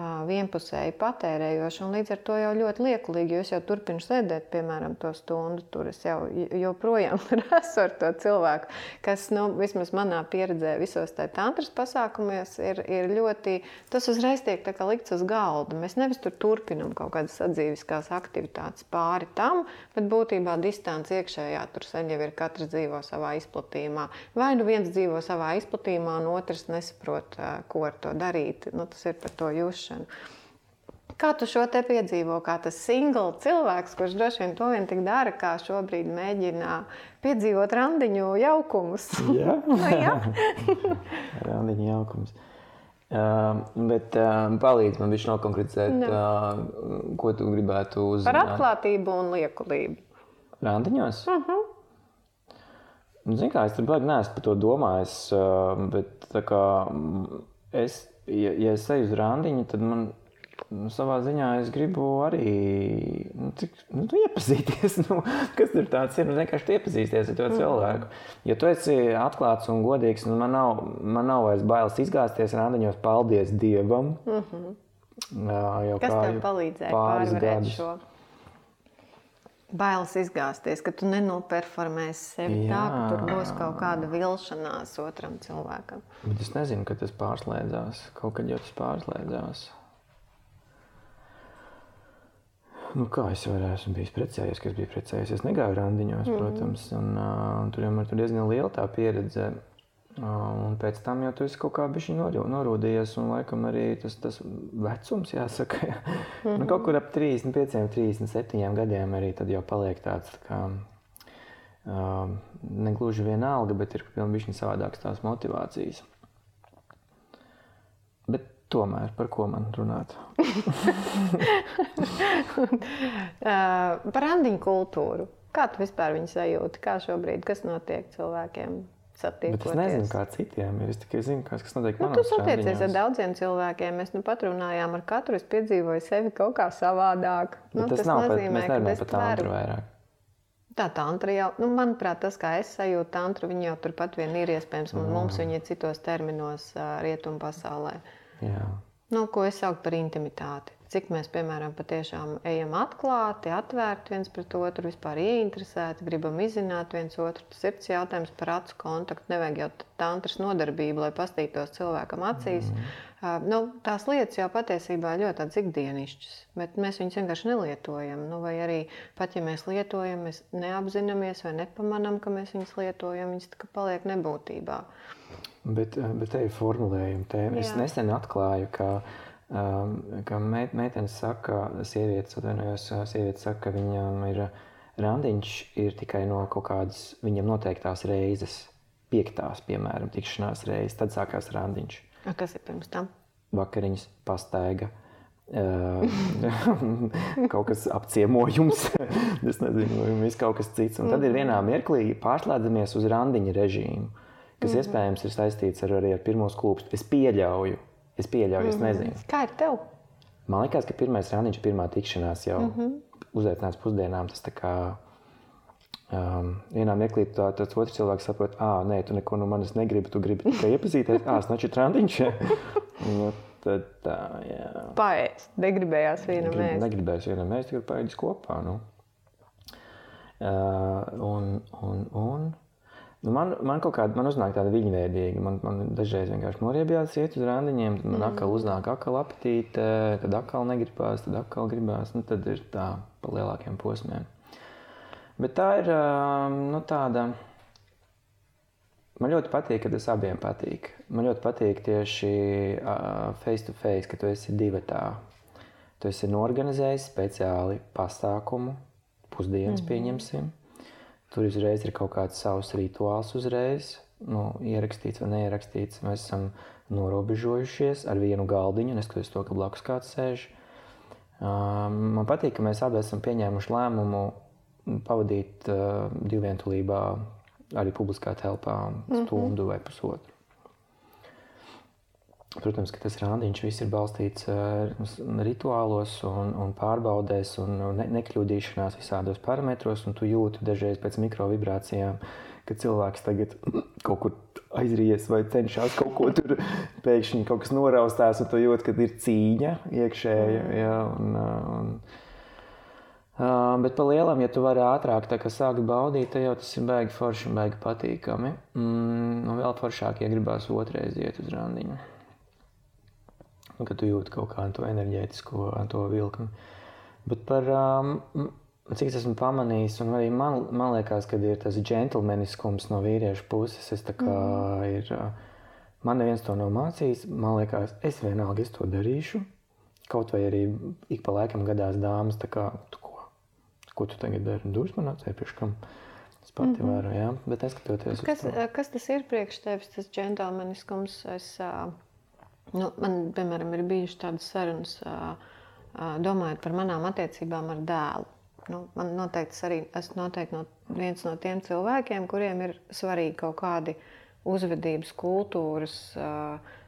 vienpusēji patērējoši, un līdz ar to jau ļoti liekulīgi, jo es jau turpinu sēdēt, piemēram, to stundu tur. Es jau joprojām esmu ar to cilvēku, kas, nu, vismaz manā pieredzē, visos tajā tantras pasākumos ir, ir ļoti, tas uzreiz tiek likts uz galda. Mēs nevis tur turpinam kaut kādas sadzīviskās aktivitātes pāri tam, bet būtībā distance iekšējā tur sen jau ir katrs dzīvo savā izplatījumā. Vai nu viens dzīvo savā izplatījumā, un otrs nesaprot, ko ar to darīt. Nu, tas ir par to jūs kļūšanu. Kā tu šo te piedzīvo, kā tas single cilvēks, kurš droši vien to vien tik dara, kā šobrīd mēģina piedzīvot randiņu jaukumus? Jā, nu, jā. randiņu jaukumus. Uh, bet uh, palīdz man viņš nokonkretizēt, uh, ko tu gribētu uzzināt. Par atklātību un liekulību. Randiņos? Uh -huh. Zini kā, es tur baigi neesmu par to domājis, bet kā es ja, ja es eju uz randiņu, tad man nu, savā ziņā es gribu arī nu, cik, nu, iepazīties. Nu, kas tur tāds ir? Nu, vienkārši iepazīties ar to mhm. cilvēku. Ja tu esi atklāts un godīgs, nu, man, nav, man nav vairs bailes izgāzties randiņos, paldies Dievam. Mm -hmm. Jā, kas tev palīdzēja pārvarēt šo? Bailes izgāzties, ka tu nenoperformēsi sevi Jā. tā, ka tur būs kaut kāda vilšanās otram cilvēkam. Bet es nezinu, kad tas pārslēdzās. Kaut kad jau tas pārslēdzās. Nu, kā es jau esmu bijis precējies, kas bija precējies. Es negāju randiņos, mm. protams, un uh, tur jau ir diezgan liela tā pieredze. Un pēc tam jau tu esi kaut kā bijusi norūdījies, un laikam arī tas, tas vecums, jāsaka, mm -hmm. nu, kaut kur ap 35, 37 gadiem arī tad jau paliek tāds tā kā. Uh, negluži vienalga, bet ir pilnīgi savādākas tās motivācijas. Bet tomēr par ko man runāt? uh, par randiņu kultūru. Kā tu vispār viņu sajūti? Kā šobrīd, kas notiek cilvēkiem? Satiekoties. Bet es nezinu, kā citiem ir. Es tikai zinu, kas, kas notiek nu. Tu satiecies ar daudziem cilvēkiem. Mēs nu pat runājām ar katru. Es piedzīvoju sevi kaut kā savādāk. Nu, tas, tas nav nozīmē, pat, mēs nerunājam par tantru vairāk. Tā tantra jau, nu, manuprāt, tas, kā es sajūtu tantru, viņi jau turpat vien ir iespējams. Mm. mums viņi ir citos terminos rietumu pasaulē. Jā. Nu, ko es saucu par intimitāti cik mēs, piemēram, patiešām ejam atklāti, atvērti viens pret otru, vispār ieinteresēti, gribam izzināt viens otru. Tas ir jautājums par acu kontaktu. Nevajag jau tantras nodarbību, lai pastītos cilvēkam acīs. Mm. Uh, nu, tās lietas jau patiesībā ir ļoti ikdienišķas, bet mēs viņus vienkārši nelietojam. Nu, vai arī pat ja mēs lietojam, mēs neapzināmies vai nepamanām, ka mēs viņus lietojam, viņas paliek nebūtībā. Bet, bet te ir formulējumi. Te es nesen atklāju, ka uh, ka meitenes saka, sievietes, atvainojos, sievietes saka, ka viņam ir randiņš ir tikai no kaut kādas viņam noteiktās reizes, piektās, piemēram, tikšanās reizes, tad sākās randiņš. A, kas ir pirms tam? Vakariņas, pastaiga, kaut kas apciemojums, es nezinu, viss kaut kas cits. Un tad ir vienā mirklī pārslēdzamies uz randiņa režīmu, kas mm -hmm. iespējams ir saistīts ar, arī ar pirmo skūpstu. Es pieļauju, es pieļauju, es nezinu. Kā ir tev? Man liekas, ka pirmais randiņš, pirmā tikšanās jau mm -hmm. uzaicinājums pusdienām, tas tā kā Um, vienā mirklī tā, tas otrs cilvēks saprot, ah, nē, tu neko no manis negribi, tu gribi tikai iepazīties. Ah, snači randiņš. nu, Tad tā, jā. Paēst. Negribējās vienam ēst. Negribējās vienam ēst, tikai paēdis kopā. Nu. Uh, un, un, un, nu man, man kaut kāda, man uznāk tāda viņveidīga. Man, man dažreiz vienkārši noriebjās iet uz randiņiem, tad man mm. atkal uznāk atkal apetīte, tad atkal negribās, tad atkal gribās. Nu, tad ir tā pa lielākiem posmiem. Bet tā ir nu, tāda. Man ļoti patīk, ka tas abiem patīk. Man ļoti patīk tieši face to face, ka tu esi divi tā. Tu esi norganizējis speciāli pasākumu, pusdienas mm pieņemsim. Tur uzreiz ir kaut kāds savs rituāls, uzreiz nu, ierakstīts vai neierakstīts. Mēs esam norobežojušies ar vienu galdiņu, neskatoties to, ka blakus kāds sēž. Uh, man patīk, ka mēs abi esam pieņēmuši lēmumu pavadīt uh, divvientulībā arī publiskā telpā mhm. stundu mm -hmm. vai pusotru. Protams, ka tas rādiņš viss ir balstīts uh, rituālos un, un pārbaudēs un ne, nekļūdīšanās visādos parametros, un tu jūti dažreiz pēc mikrovibrācijām, ka cilvēks tagad kaut kur aizries vai cenšas kaut ko tur pēkšņi kaut kas noraustās, un tu jūti, ka ir cīņa iekšēja. Mm. Ja, un, un, Uh, bet par lielam, ja tu vari ātrāk sākt baudīt, tad jau tas ir baigi forši un baigi patīkami. Mm, un vēl foršāk, ja gribās otrreiz iet uz randiņu. Un, kad tu jūti kaut kādu enerģētisko to vilkli. Bet par, um, cik es esmu pamanījis, un arī man, man liekas, ka ir tas džentlmeniskums no vīriešu puses, es tā kā mm. ir, man neviens to nav mācījis, man liekas, es vienalga, es to darīšu. Kaut vai arī ik pa laikam gadās dāmas, tā kā tu ko tu tagad dari? Dūrs man acīm priekš kam. Es pati mm -hmm. varu, jā, bet neskatoties kas. Kas tas ir priekš tevis, tas džentlmeniskums? Es, nu, man, piemēram, ir bijušas tādas sarunas, domājot par manām attiecībām ar dēlu. Nu, man noteikti arī esmu noteikti no, viens no tiem cilvēkiem, kuriem ir svarīgi kaut kādi uzvedības, kultūras, uh,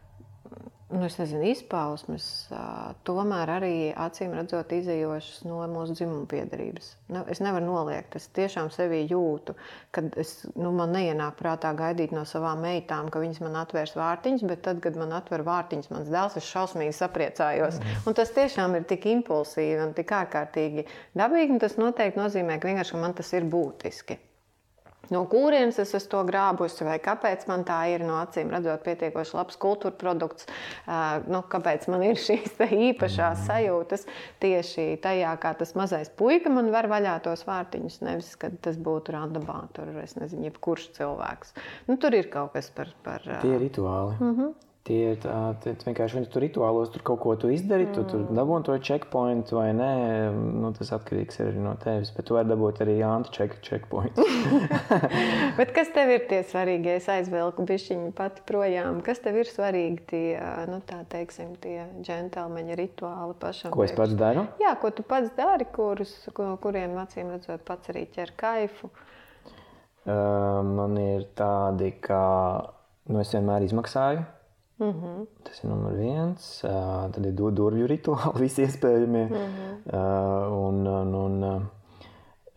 nu, nezinu, izpausmes, tomēr arī acīm redzot, izējošas no mūsu dzimuma piedarības. Nu, es nevaru noliegt, es tiešām sevi jūtu, kad es, nu, man neienāk prātā gaidīt no savām meitām, ka viņas man atvērs vārtiņus, bet tad, kad man atver vārtiņus mans dēls, es šausmīgi sapriecājos. Mm. Un tas tiešām ir tik impulsīvi un tik ārkārtīgi dabīgi, un tas noteikti nozīmē, ka vienkārši man tas ir būtiski. No kurienes es esmu to grābusi, vai kāpēc man tā ir? No acīm redzot, pietiekoši labs kultūra produkts. Nu, kāpēc man ir šīs īpašās mm. sajūtas tieši tajā, kā tas mazais puika man var vaļā tos vārtiņus, nevis kad tas būtu randamā, tur es nezinu, jebkurš cilvēks. Nu, tur ir kaut kas par. par Tie rituāli. Uh -huh. Tie ir vienkārši viņi tur rituālos, tur kaut ko tu izdari, mm. tu tur mm. dabūji to checkpoint vai nē. Nu, tas atkarīgs arī no tevis, bet tu vari dabūt arī anti-checkpoint. bet kas tev ir tie svarīgie? Es aizvelku bišķiņu pati projām. Kas tev ir svarīgi tie, nu, tā teiksim, tie džentelmeņa rituāli pašam? Ko es pats daru? Jā, ko tu pats dari, kurus, kuriem acīm redzot pats arī ķer kaifu? Uh, man ir tādi, ka nu, es vienmēr izmaksāju. Mm -hmm. Tas ir numurs viens. Tad ir durvju rituāli, visi iespējamie. Mm -hmm. un, un, un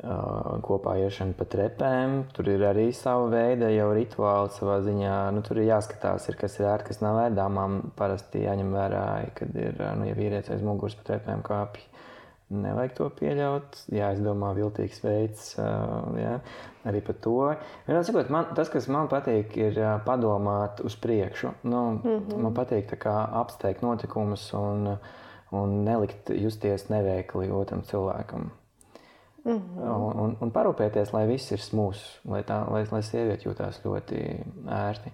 uh, kopā iešana pa trepēm. Tur ir arī sava veida jau rituāli savā ziņā. Nu, tur ir jāskatās, ir, kas ir ērti, kas nav ērti. Dāmām parasti jāņem vērā, kad ir nu, ja vīrietis aiz muguras pa trepēm kāpj. Nevajag to pieļaut. Jā, es domāju, viltīgs veids. Jā, arī par to. Vienā sakot, man, tas, kas man patīk, ir padomāt uz priekšu. Nu, mm -hmm. Man patīk apsteigt notikumus un, un nelikt justies neveikli otram cilvēkam. Mm -hmm. un, un, un parūpēties, lai viss ir smūgs, lai, tā, lai, lai sieviete jūtās ļoti ērti.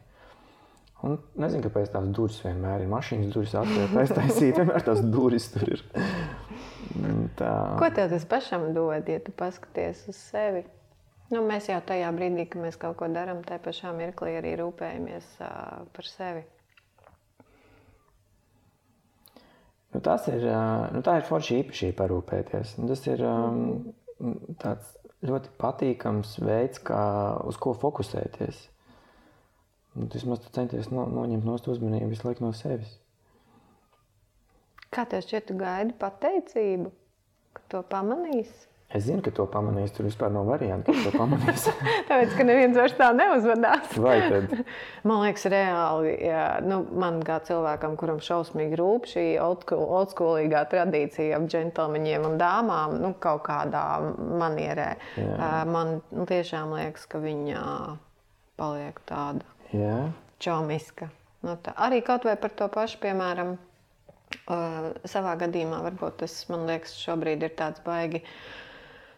Un nezinu, kāpēc tās durvis vienmēr ir mašīnas durvis, atvērtas, taisītas, vienmēr tās durvis tur ir. Tā. Ko tev tas pašam dod, ja tu paskaties uz sevi? Nu, mēs jau tajā brīdī, kad mēs kaut ko darām, tajā pašā mirklī arī rūpējamies uh, par sevi. Nu, tas ir, nu, tā ir forši īpašība parūpēties. Nu, tas ir um, tāds ļoti patīkams veids, kā uz ko fokusēties. Nu, vismaz tu centies no, noņemt no uzmanību visu laiku no sevis. Kā tev šķiet, tu gaidi pateicību, ka to pamanīsi? Es zinu, ka to pamanīs. Tur vispār nav variantu, ka to pamanīs. Tāpēc, ka neviens vairs tā neuzvedās. Vai tad? Man liekas, reāli, jā, nu, man kā cilvēkam, kuram šausmīgi rūp šī oldschoolīgā tradīcija ap džentlmeņiem un dāmām, nu, kaut kādā manierē, jā. man nu, tiešām liekas, ka viņa paliek tāda jā. čomiska. Nu, tā. Arī kaut vai par to pašu, piemēram, savā gadījumā, varbūt tas man liekas, šobrīd ir tāds baigi. Uh,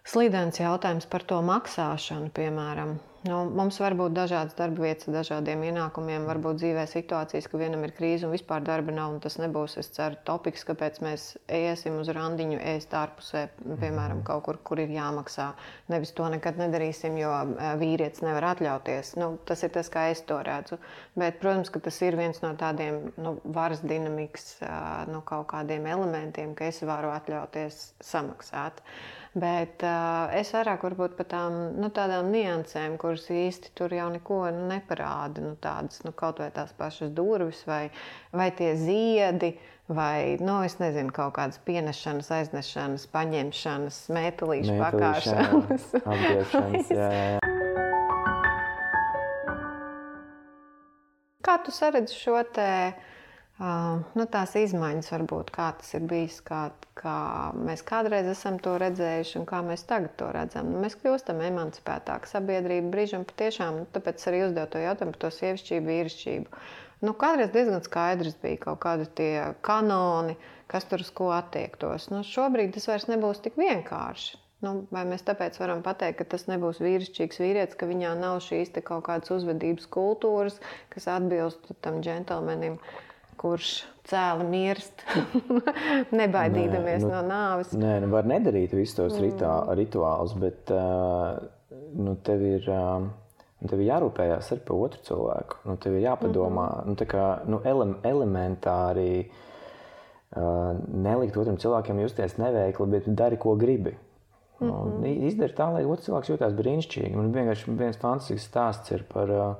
slīdens jautājums par to maksāšanu, piemēram. Nu, mums var būt dažādas darba vietas, dažādiem ienākumiem, varbūt dzīvē situācijas, ka vienam ir krīze un vispār darba nav. Tas nebūs, es ceru, topiks, kāpēc mēs iesim uz randiņu, ēst ārpusē, piemēram, kaut kur, kur ir jāmaksā. Nevis to nekad nedarīsim, jo vīrietis nevar atļauties. Nu, tas ir tas, kā es to redzu. Bet, protams, ka tas ir viens no tādiem nu, varas dinamikas, nu, kaut kādiem elementiem, ka es varu atļauties samaksāt. Bet uh, es vairāk varbūt par tām nu, tādām niansēm, kuras īsti tur jau neko nu, neparāda. Nu, tādas, nu, kaut vai tās pašas durvis, vai, vai tie ziedi, vai nu, nezinu, kaut kādas pienešanas, aiznešanas, paņemšanas, mētelīšu pakāpšanas. Apģērbšanas, jā, jā. Kā tu saredzi šo te? Uh, nu, tās izmaiņas, varbūt kā tas ir bijis, kā, kā mēs kādreiz esam to redzējuši un kā mēs tagad to redzam. Nu, mēs kļūstam emancipētāki sabiedrība brīžam patiešām, nu, tāpēc arī uzdevu to jautājumu par to sievišķību, vīrišķību. Nu, kādreiz diezgan skaidrs bija kaut kādi tie kanoni, kas tur uz ko attiektos. Nu, šobrīd tas vairs nebūs tik vienkārši. Nu, vai mēs tāpēc varam pateikt, ka tas nebūs vīrišķīgs vīrietis, ka viņā nav šīs kaut kādas uzvedības kultūras, kas atbilst tam džentlmenim? Uh, kurš cēli mirst, nebaidīdamies nē, nu, no nāves. Nē, nu var nedarīt visus tos mm. rituālus, bet nu, tev ir. Uh, Tev ir jārūpējas arī par otru cilvēku. Nu, tev ir jāpadomā, mm -hmm. nu, kā, nu, ele elementāri uh, nelikt otram cilvēkam justies neveikli, bet dari, ko gribi. Nu, mm -hmm. Izdari tā, lai otrs cilvēks jūtas brīnišķīgi. Man vienkārši viens fantastisks stāsts ir par uh,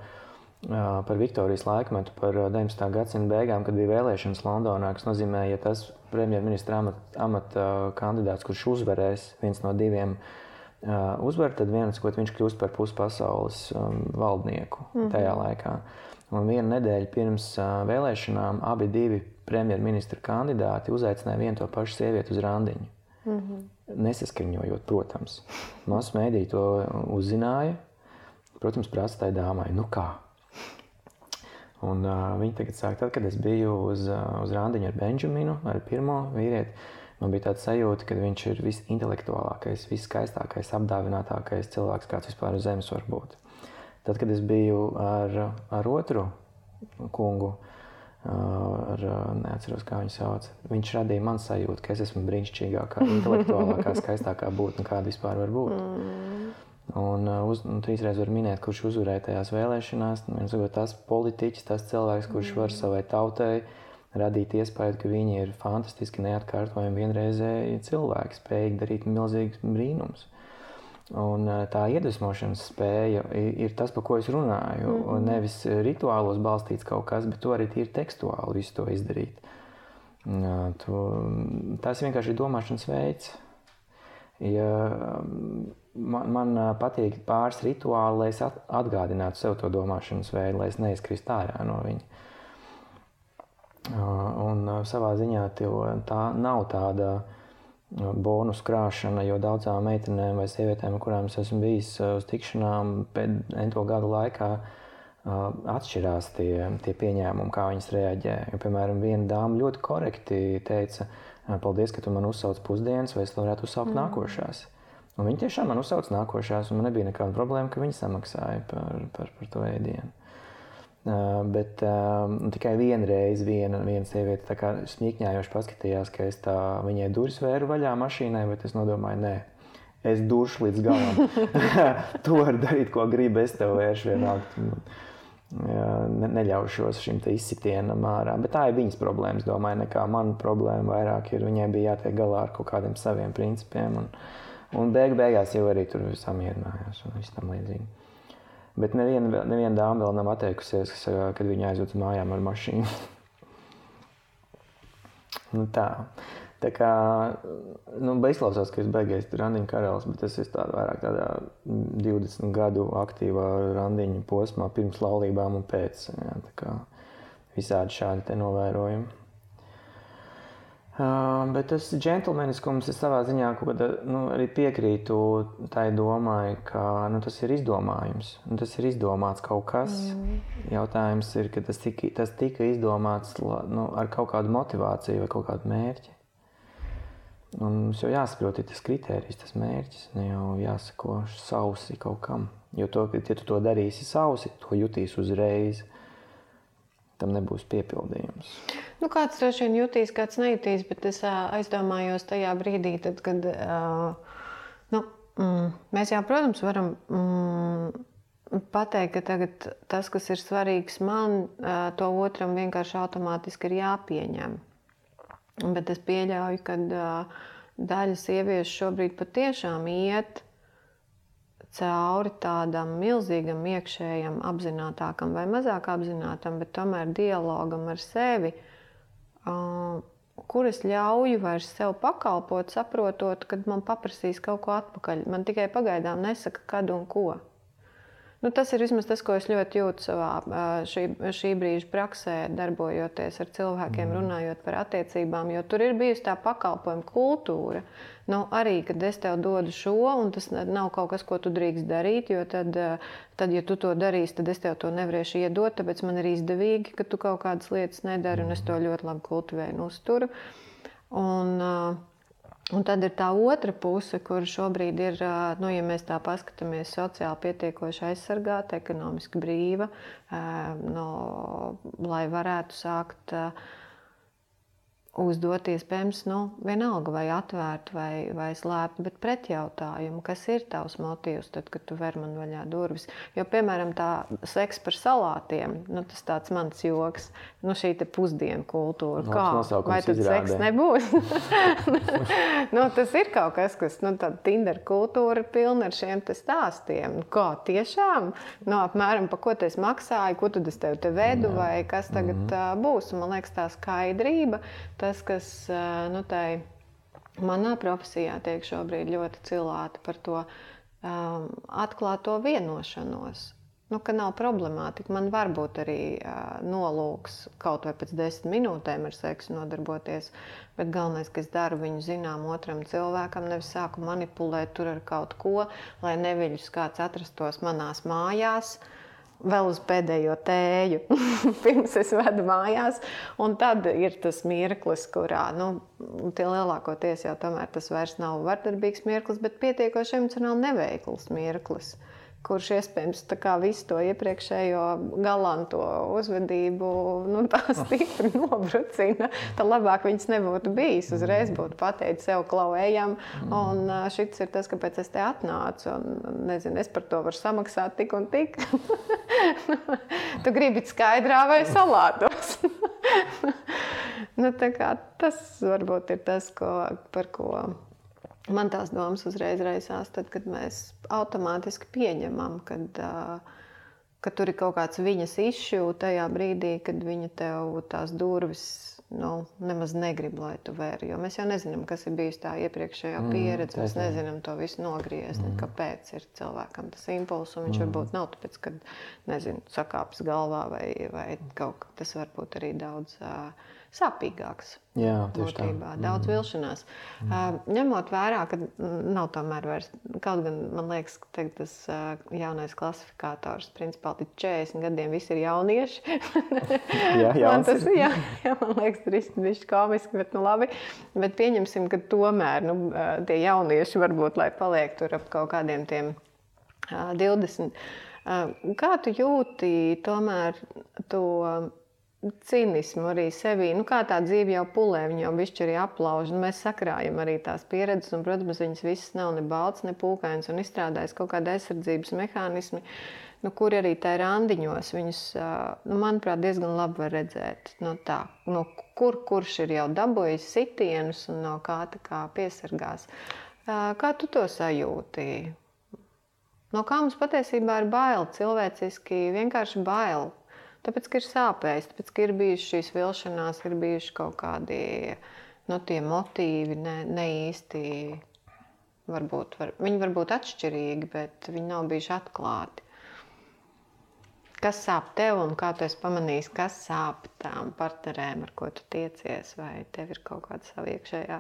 par Viktorijas laikmetu, par 19. gadsimta beigām, kad bija vēlēšanas Londonā, kas nozīmē, ja tas premjerministra amata amat, kandidāts, kurš uzvarēs, viens no diviem uzvar, tad viens, ko viņš kļūst par puspasaules valdnieku mm -hmm. tajā laikā. Un vienu nedēļu pirms vēlēšanām abi divi premjerministra kandidāti uzaicināja vienu to pašu sievieti uz randiņu. Mm -hmm. Nesaskaņojot, protams. Masu mēdī to uzzināja. Protams, prasa tai dāmai, nu kā, Un, uh, viņi tagad sāk, tad, kad es biju uz, uh, uz randiņu ar Benžaminu, ar pirmo vīrieti, man bija tāds sajūta, ka viņš ir visintelektuālākais, viskaistākais, apdāvinātākais cilvēks, kāds vispār uz zemes var būt. Tad, kad es biju ar, ar otru kungu, ar, neatceros, kā viņu sauc, viņš radīja man sajūtu, ka es esmu brīnišķīgākā, intelektuālākā, skaistākā būtne, kāda vispār var būt. Mm. Un, uh, uz, un trīsreiz var minēt, kurš uzvarēja tajās vēlēšanās. Nu, Sakot, tas politiķis, tas cilvēks, kurš var mm. savai tautai radīt iespēju, ka viņi ir fantastiski neatkārtojami vienreizēji cilvēki, spējīgi darīt milzīgus brīnumus. Un uh, tā iedvesmošanas spēja ir tas, par ko es runāju. Mm -hmm. Nevis rituālos balstīts kaut kas, bet to arī ir tekstuāli visu to izdarīt. Uh, to, tas vienkārši ir domāšanas veids. Ja, um, man, man patīk pāris rituāli, lai es atgādinātu sev to domāšanas veidu, lai es neizkristu ārā no viņa. Un savā ziņā tā nav tāda bonus krāšana, jo daudzām meitenēm vai sievietēm, kurām es esmu bijis uz tikšanām pēdējo gadu laikā, atšķirās tie, tie pieņēmumi, kā viņas reaģē. Jo, piemēram, viena dāma ļoti korekti teica, paldies, ka tu man uzsauc pusdienas, vai es varētu uzsaukt mm. nākošās. Un viņi tiešām man uzsauca nākošās, un man nebija nekāda problēma, ka viņi samaksāja par, par, par to ēdienu. Uh, bet uh, tikai viena reize viena, viena sieviete smīkņājoši paskatījās, ka es tā viņai durvis vēru vaļā mašīnai, bet es nodomāju, nē, es duršu līdz galam. tu vari darīt, ko gribi, es tev vēršu vienalga. ne, neļaušos šim izsitienam ārā. Bet tā ir viņas problēma. Es domāju, nekā mana problēma vairāk ir. Viņai bija jātiek galā ar kaut kādiem saviem principiem. Un, un beig, beigās jau arī tur samierinājās un viss tam līdzīgi. Bet neviena, neviena dāma vēl nav atteikusies, kad viņa aizved uz mājām ar mašīnu. nu, tā. Tā kā nu, izklausās, ka es beigās randiņu karalis, bet es esmu tādā vairāk tādā 20 gadu aktīvā randiņu posmā, pirms laulībām un pēc. Jā, tā kā visādi šādi novērojumi. Uh, bet tas džentlmeniskums ir savā ziņā, kad nu, arī piekrītu tai domai, ka nu, tas ir izdomājums. Nu, tas ir izdomāts kaut kas. Mm. Jautājums ir, ka tas tika, tas tika izdomāts nu, ar kaut kādu motivāciju vai kaut kādu mērķi. Un mums jau jāsaprot, ir tas kriterijs, tas mērķis. Ne jau jāsako sausi kaut kam. Jo, to, ja tu to darīsi sausi, to jutīs uzreiz. Tam nebūs piepildījums. Nu, kāds droši vien jutīs, kāds nejutīs, bet es aizdomājos tajā brīdī, tad, kad nu, mm, mēs jau, protams, varam mm, pateikt, ka tagad tas, kas ir svarīgs man, to otram vienkārši automātiski ir jāpieņem. Bet es pieļauju, ka daļa sieviešu šobrīd patiešām iet cauri tādam milzīgam iekšējam, apzinātākam vai mazāk apzinātam, bet tomēr dialogam ar sevi, uh, kur es ļauju vairs sev pakalpot, saprotot, kad man paprasīs kaut ko atpakaļ. Man tikai pagaidām nesaka, kad un ko. Nu, tas ir vismaz tas, ko es ļoti jūtu savā šī, šī brīža praksē, darbojoties ar cilvēkiem, mm. runājot par attiecībām. Jo tur ir bijusi tā pakalpojuma kultūra. Nu, arī, kad es tev dodu šo, un tas nav kaut kas, ko tu drīkst darīt, jo tad, tad ja tu to darīsi, tad es tev to nevarēšu iedot. Tāpēc man ir izdevīgi, ka tu kaut kādas lietas nedari, un es to ļoti labi kultivēju un uzturu. Un, uh, Un tad ir tā otra puse, kur šobrīd ir, nu, ja mēs tā paskatāmies, sociāli pietiekoši aizsargāta, ekonomiski brīva, no, lai varētu sākt uzdot iespējams, nu, vienalga vai atvērt vai, vai slēpt, bet pretjautājumu, kas ir tavs motīvs, tad, kad tu ver man vaļā durvis. Jo, piemēram, tā seks par salātiem, nu, tas tāds mans joks, nu, šī te pusdienu kultūra. Kā? Vai tad izrādē. seks nebūs? nu, tas ir kaut kas, kas, nu, tāda Tinder kultūra pilna ar šiem te stāstiem. Nu, kā, tiešām? Nu, apmēram, pa ko es maksāju, ko tad es tev te vedu, Jā. vai kas tagad mm -hmm. būs. Un, man liekas, tā skaidrība, tas, kas nu, tai manā profesijā tiek šobrīd ļoti cilāta par to um, atklāto vienošanos. Nu, ka nav problemātika. Man var būt arī uh, nolūks kaut vai pēc desmit minūtēm ar seksu nodarboties, bet galvenais, ka es daru viņu zinām otram cilvēkam, nevis sāku manipulēt tur ar kaut ko, lai neviļus kāds atrastos manās mājās. Uh, vēl uz pēdējo tēju, pirms es vedu mājās. Un tad ir tas mirklis, kurā nu, lielākoties jau tomēr tas vairs nav vardarbīgs mirklis, bet pietiekoši emocionāli neveikls mirklis kurš iespējams visu to iepriekšējo galanto uzvedību nu, tā stipri nobrucina. Tad labāk viņas nebūtu bijis. Uzreiz būtu pateicis sev, klaujam, un šis ir tas, kāpēc es te atnācu. Un, nezinu, es par to varu samaksāt tik un tik. tu gribi skaidrā vai salātos. nu, tas varbūt ir tas, ko, par ko Man tās domas uzreiz raisās, tad, kad mēs automātiski pieņemam, kad, ka tur ir kaut kāds viņas izšūta tajā brīdī, kad viņa tev tās durvis nu, nemaz negrib, lai tu vēri. Jo mēs jau nezinām, kas ir bijusi tā iepriekšējā mm, pieredze. Mēs nezinām to visu nogriezt, mm. kāpēc ir cilvēkam tas impulss. Viņš mm. varbūt nav tāpēc, ka nezinu, sakāpes galvā vai, vai kaut kas tas var būt arī daudz. Uh, sāpīgāks. Jā, būtībā tā. daudz mm. vilšanās. Mm. Uh, ņemot vērā, ka nav tomēr vairs, kaut gan man liekas, ka tas uh, jaunais klasifikators, principā līdz 40 gadiem visi ir jaunieši. jā, man tas ir, jā, jā, man liekas, tas ir višķi komiski, bet nu labi. Bet pieņemsim, ka tomēr nu, tie jaunieši varbūt, lai paliek tur ap kaut kādiem tiem uh, 20. Uh, kā tu jūti tomēr to? Cinismu arī sevī. Nu, kā tā dzīve jau pulē, viņa jau bišķi arī aplauž. Un mēs sakrājam arī tās pieredzes, un, protams, viņas visas nav ne balts, ne pūkains, un izstrādājas kaut kāda aizsardzības mehānismi, nu, kur arī tā randiņos viņus, nu, manuprāt, diezgan labi var redzēt. No tā, no kur kurš ir jau dabūjis sitienus un no kā tā kā piesargās. Kā tu to sajūti? No kā mums patiesībā ir bail, cilvēciski vienkārši bail. Tāpēc, ka ir sāpējis, tāpēc, ka ir bijušas šīs vilšanās, ir bijuši kaut kādi no nu, tie motīvi ne, ne īsti. Varbūt, var, viņi var būt atšķirīgi, bet viņi nav bijuši atklāti. Kas sāp tev un kā tu esi pamanījis, kas sāp tām partnerēm, ar ko tu tiecies, vai tev ir kaut kāda sava iekšējā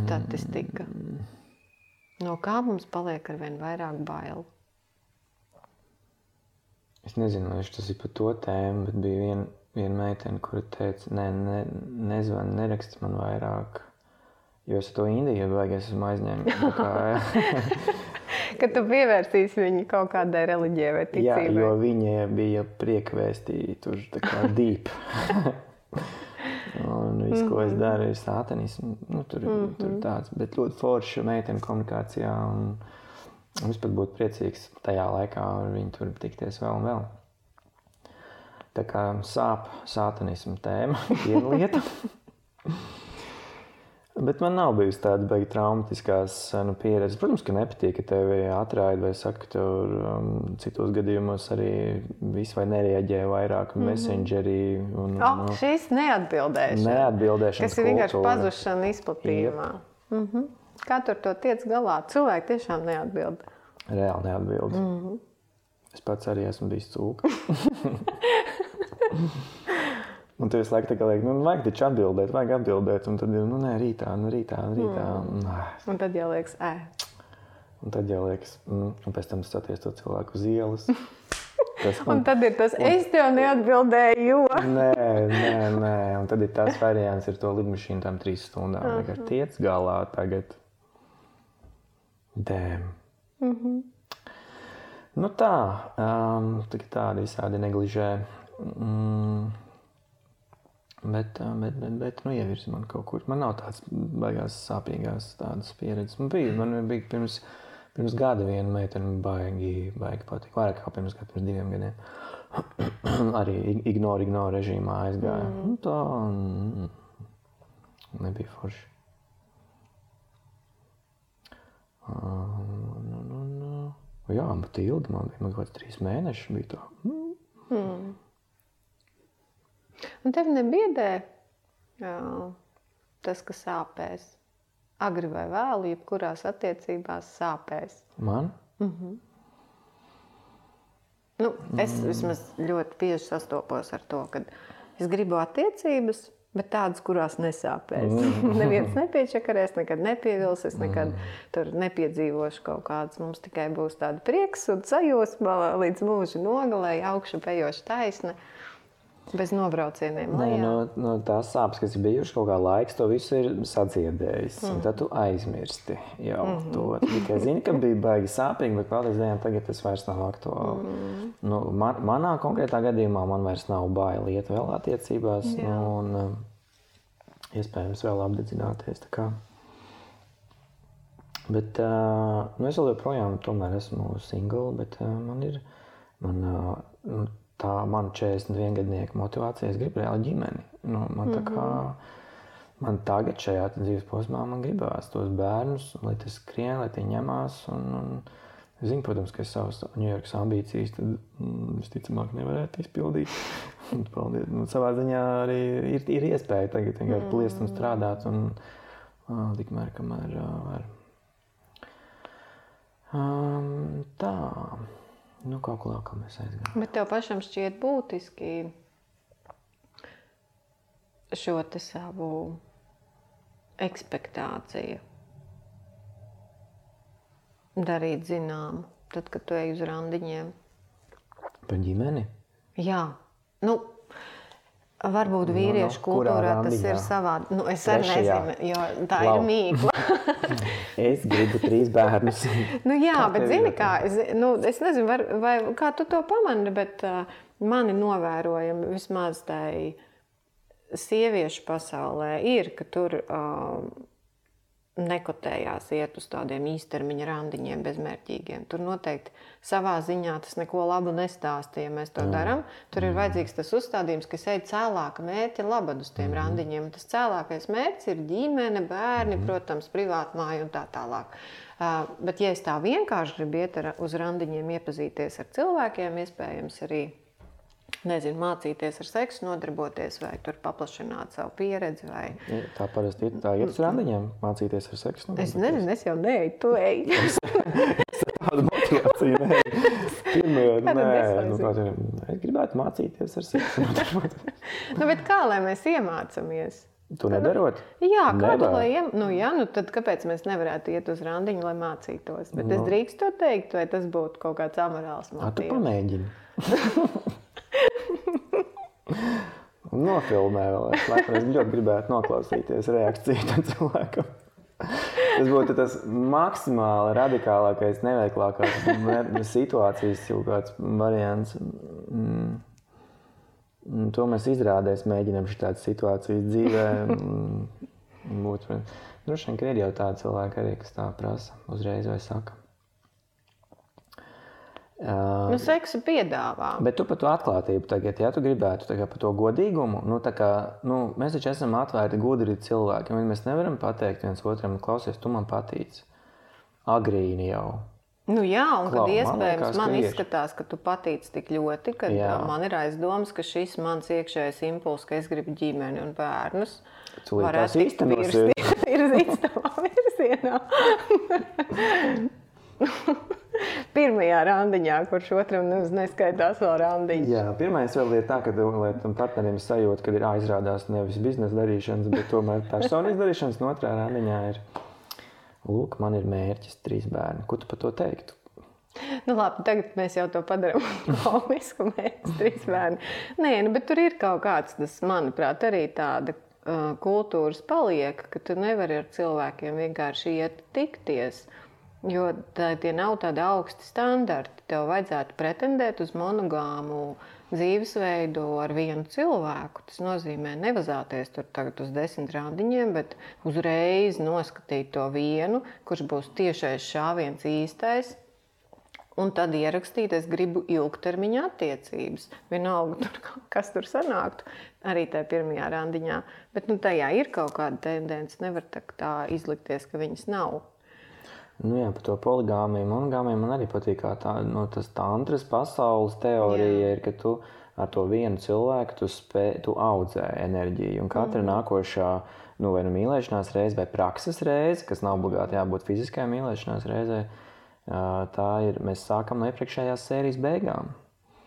statistika? Mm. No kā mums paliek ar vien vairāk bailu? Es nezinu, vai tas ir par to tēmu, bet bija viena vien meitene, kura teica, nē, ne, nezvani, neraksti man vairāk. Jo es to Indiju es esmu aizņēmis. Kad tu pievērsīsi viņu kaut kādai reliģijai vai ticībai. Jā, jo viņa bija priekvēstīja tur tā kā deep. Un viss, ko es mhm. daru, ir sātanisms. Nu, tur, mm -hmm. tur tāds, bet ļoti forša meitene komunikācijā. Un, un es pat būtu priecīgs tajā laikā ar viņu tur tikties vēl un vēl. Tā kā sāp sātanismu tēma ir lieta. Bet man nav bijusi tāda beigas traumatiskās nu, pieredzes. Protams, ka nepatīk, ka tevi atraida vai saka, ka tur um, citos gadījumos arī viss vai nereaģē vairāk mm -hmm. messengerī. Un, oh, nu, šis neatbildēšana. Neatbildēšana. Kas ir vienkārši pazušana izplatījumā. Mm -hmm. Kā tur to tiec galā? Cilvēki tiešām neatbild. Reāli neatbild. Mm -hmm. Es pats arī esmu bijis cūka. Un tu visu laiku tā kā liek, nu, vajag taču atbildēt, vajag atbildēt. Un tad ir, nu, nē, rītā, nu, rītā, nu, rītā. Mm. Un, un tad jau liekas, ē. Un tad jau liekas, mm, un pēc tam saties to cilvēku uz ielas. Tas, un, un tad ir tas, un, es tev neatbildēju, jo. nē, nē, nē. Un tad ir tas variants ar to lidmašīnu tam trīs stundām. Uh -huh. Tiec galā, tagad. Dēm. Mm -hmm. Nu tā, um, tādi visādi negližē. Mm. Bet, bet, bet, bet nu, ievirzi man kaut kur. Man nav tādas baigās sāpīgās tādas pieredzes. Man bija, man bija pirms, pirms gada viena meitene baigi, baigi patīk. Vairāk kā pirms gada, pirms diviem gadiem. Arī ignore, ignore režīmā aizgāja. Mm. Nu, tā mm, nebija forši. Nu, nu, nu. Jā, bet ilgi man bija, kaut kāds trīs mēneši bija tā. Mm. Mm. Un tev nebiedē jā, tas, ka sāpēs. Agri vai vēlu, jebkurās attiecībās sāpēs. Man? Mm -hmm. nu, es mm. vismaz ļoti bieži sastopos ar to, ka es gribu attiecības, bet tādas, kurās nesāpēs. Mm. Neviens nepiečakarēs, nekad nepievils, es nekad mm. tur nepiedzīvošu kaut kādas. Mums tikai būs tāda prieks un sajūsma līdz mūža nogalē, augšu pejoša taisna. Bez nobraucieniem. Nē, no, no tās sāpes, kas ir bijušas kaut kā laiks, to visu ir sadziedējis. Mm. Tad tu aizmirsti jau mm -hmm. to. Tikai zini, ka bija baigi sāpīgi, bet paldies Dievam, tagad tas vairs nav aktuāli. Mm. Nu, man, manā konkrētā gadījumā man vairs nav bail iet vēl attiecībās. Jā. Nu, un, um, iespējams, vēl apdedzināties. Bet uh, nu es joprojām esmu single, bet uh, man ir. Man, uh, tā mana 41 gadnieka motivācija. Es gribu reāli ģimeni. Nu, man, mm -hmm. kā, man tagad, šajā dzīves posmā, man gribās tos bērnus, lai tas skrien, lai tie ņemās. Un, un, zinu, protams, ka es savas Ņujorkas ambīcijas tad, mm, visticamāk nevarētu izpildīt. Paldies. Nu, savā ziņā arī ir, ir iespēja tagad vienkārši pliest un strādāt. Un, uh, tikmēr, kamēr uh, var. Um, tā. Nu, kaut kā kā mēs aizgājām. Bet tev pašam šķiet būtiski šo savu ekspektāciju darīt zinām, tad, kad tu ej uz randiņiem. Par ģimeni? Jā. Nu, Varbūt nu, vīriešu no, no, kultūrā tas ir savādi. Nu, es arī nezinu, jo tā Lau. ir mīkla. es gribu trīs bērnus. nu, jā, kā bet zini, kā, es, nu, es nezinu, var, vai, kā tu to pamani, bet uh, mani novērojami vismaz tai sieviešu pasaulē ir, ka tur uh, nekotējās iet uz tādiem īstermiņa randiņiem, bezmērķīgiem. Tur noteikti savā ziņā tas neko labu nestāsta, ja mēs to mm. darām. Tur mm. ir vajadzīgs tas uzstādījums, kas ej cēlāka mērķa labad uz tiem mm. randiņiem. Tas cēlākais mērķis ir ģimene, bērni, mm. protams, privātmāja un tā tālāk. Uh, bet, ja es tā vienkārši gribu iet uz randiņiem, iepazīties ar cilvēkiem, iespējams, arī nezinu, mācīties ar seksu, nodarboties vai tur paplašināt savu pieredzi. Vai... Tā parasti ir. Tā ir uz randiņiem mācīties ar seksu. Es nezinu, es jau neeju, tu ej. Tāda motivācija, nē. Pirmajā, nē, nu, kā, es gribētu mācīties ar seksu. nu, bet kā lai mēs iemācāmies? Tu nedarot? Jā, kādu lai iem... nu, jā, nu tad kāpēc mēs nevarētu iet uz randiņu, lai mācītos? Bet no. es nu. drīkstu to teikt, vai tas būtu kaut kāds amorāls motīvs? Tu pamēģini. Nofilmē vēl. Es, laikam, es ļoti gribētu noklausīties reakciju tam cilvēkam. Tas būtu tas maksimāli radikālākais, neveiklākās situācijas kāds variants. Mm. To mēs izrādēs mēģinām šādas situācijas dzīvē. Būtu, droši vien, ka ir jau tādi cilvēki arī, kas tā prasa uzreiz vai saka. Uh, nu, seksu piedāvā. Bet tu par to atklātību tagad, ja tu gribētu par to godīgumu, nu, kā, nu, mēs taču esam atvērti, gudri cilvēki. Mēs nevaram pateikt viens otram, klausies, tu man patīc. Agrīni jau. Nu, jā, un Klau, kad iespējams man, liekas, man izskatās, ka tu patīc tik ļoti, ka man ir aizdoms, ka šis mans iekšējais impulss, ka es gribu ģimeni un bērnus, tu varētu īstenot virzīts tavā virzienā. Pirmajā randiņā, kurš otram nu, neskaitās vēl randiņš. Jā, pirmais vēl ir tā, ka tam partnerim sajūta, ka ir aizrādās nevis biznesa darīšanas, bet tomēr personiskas darīšanas. Un otrā randiņā ir, lūk, man ir mērķis trīs bērni. Ko tu par to teiktu? Nu, labi, tagad mēs jau to padarām komisku mērķi, trīs bērni. Nē, nu, bet tur ir kaut kāds, tas, manuprāt, arī tāda kultūras paliek, ka tu nevari ar cilvēkiem vienkārši iet tikties. Uh, Jo tā, tie nav tādi augsti standarti. Tev vajadzētu pretendēt uz monogāmu dzīvesveidu ar vienu cilvēku. Tas nozīmē nevazāties tur tagad uz desmit randiņiem, bet uzreiz noskatīt to vienu, kurš būs tiešais šāviens īstais. Un tad ierakstīt, es gribu ilgtermiņa attiecības. Vienalga, tur, kas tur sanāktu, arī tajā pirmajā randiņā. Bet nu, tajā ir kaut kāda tendence. Nevar tā, tā izlikties, ka viņas nav. Nu, jā, par to poligāmiju, monogāmiju man arī patīk. Tā, nu, tas tantras pasaules teorija jā. ir, ka tu ar to vienu cilvēku tu, spē, tu audzē enerģiju. Un katra mm. nākošā nu, vai nu mīlēšanās reize, vai prakses reize, kas nav obligāti jābūt fiziskajai mīlēšanās reizei, tā ir. Mēs sākam no iepriekšējās sērijas beigām.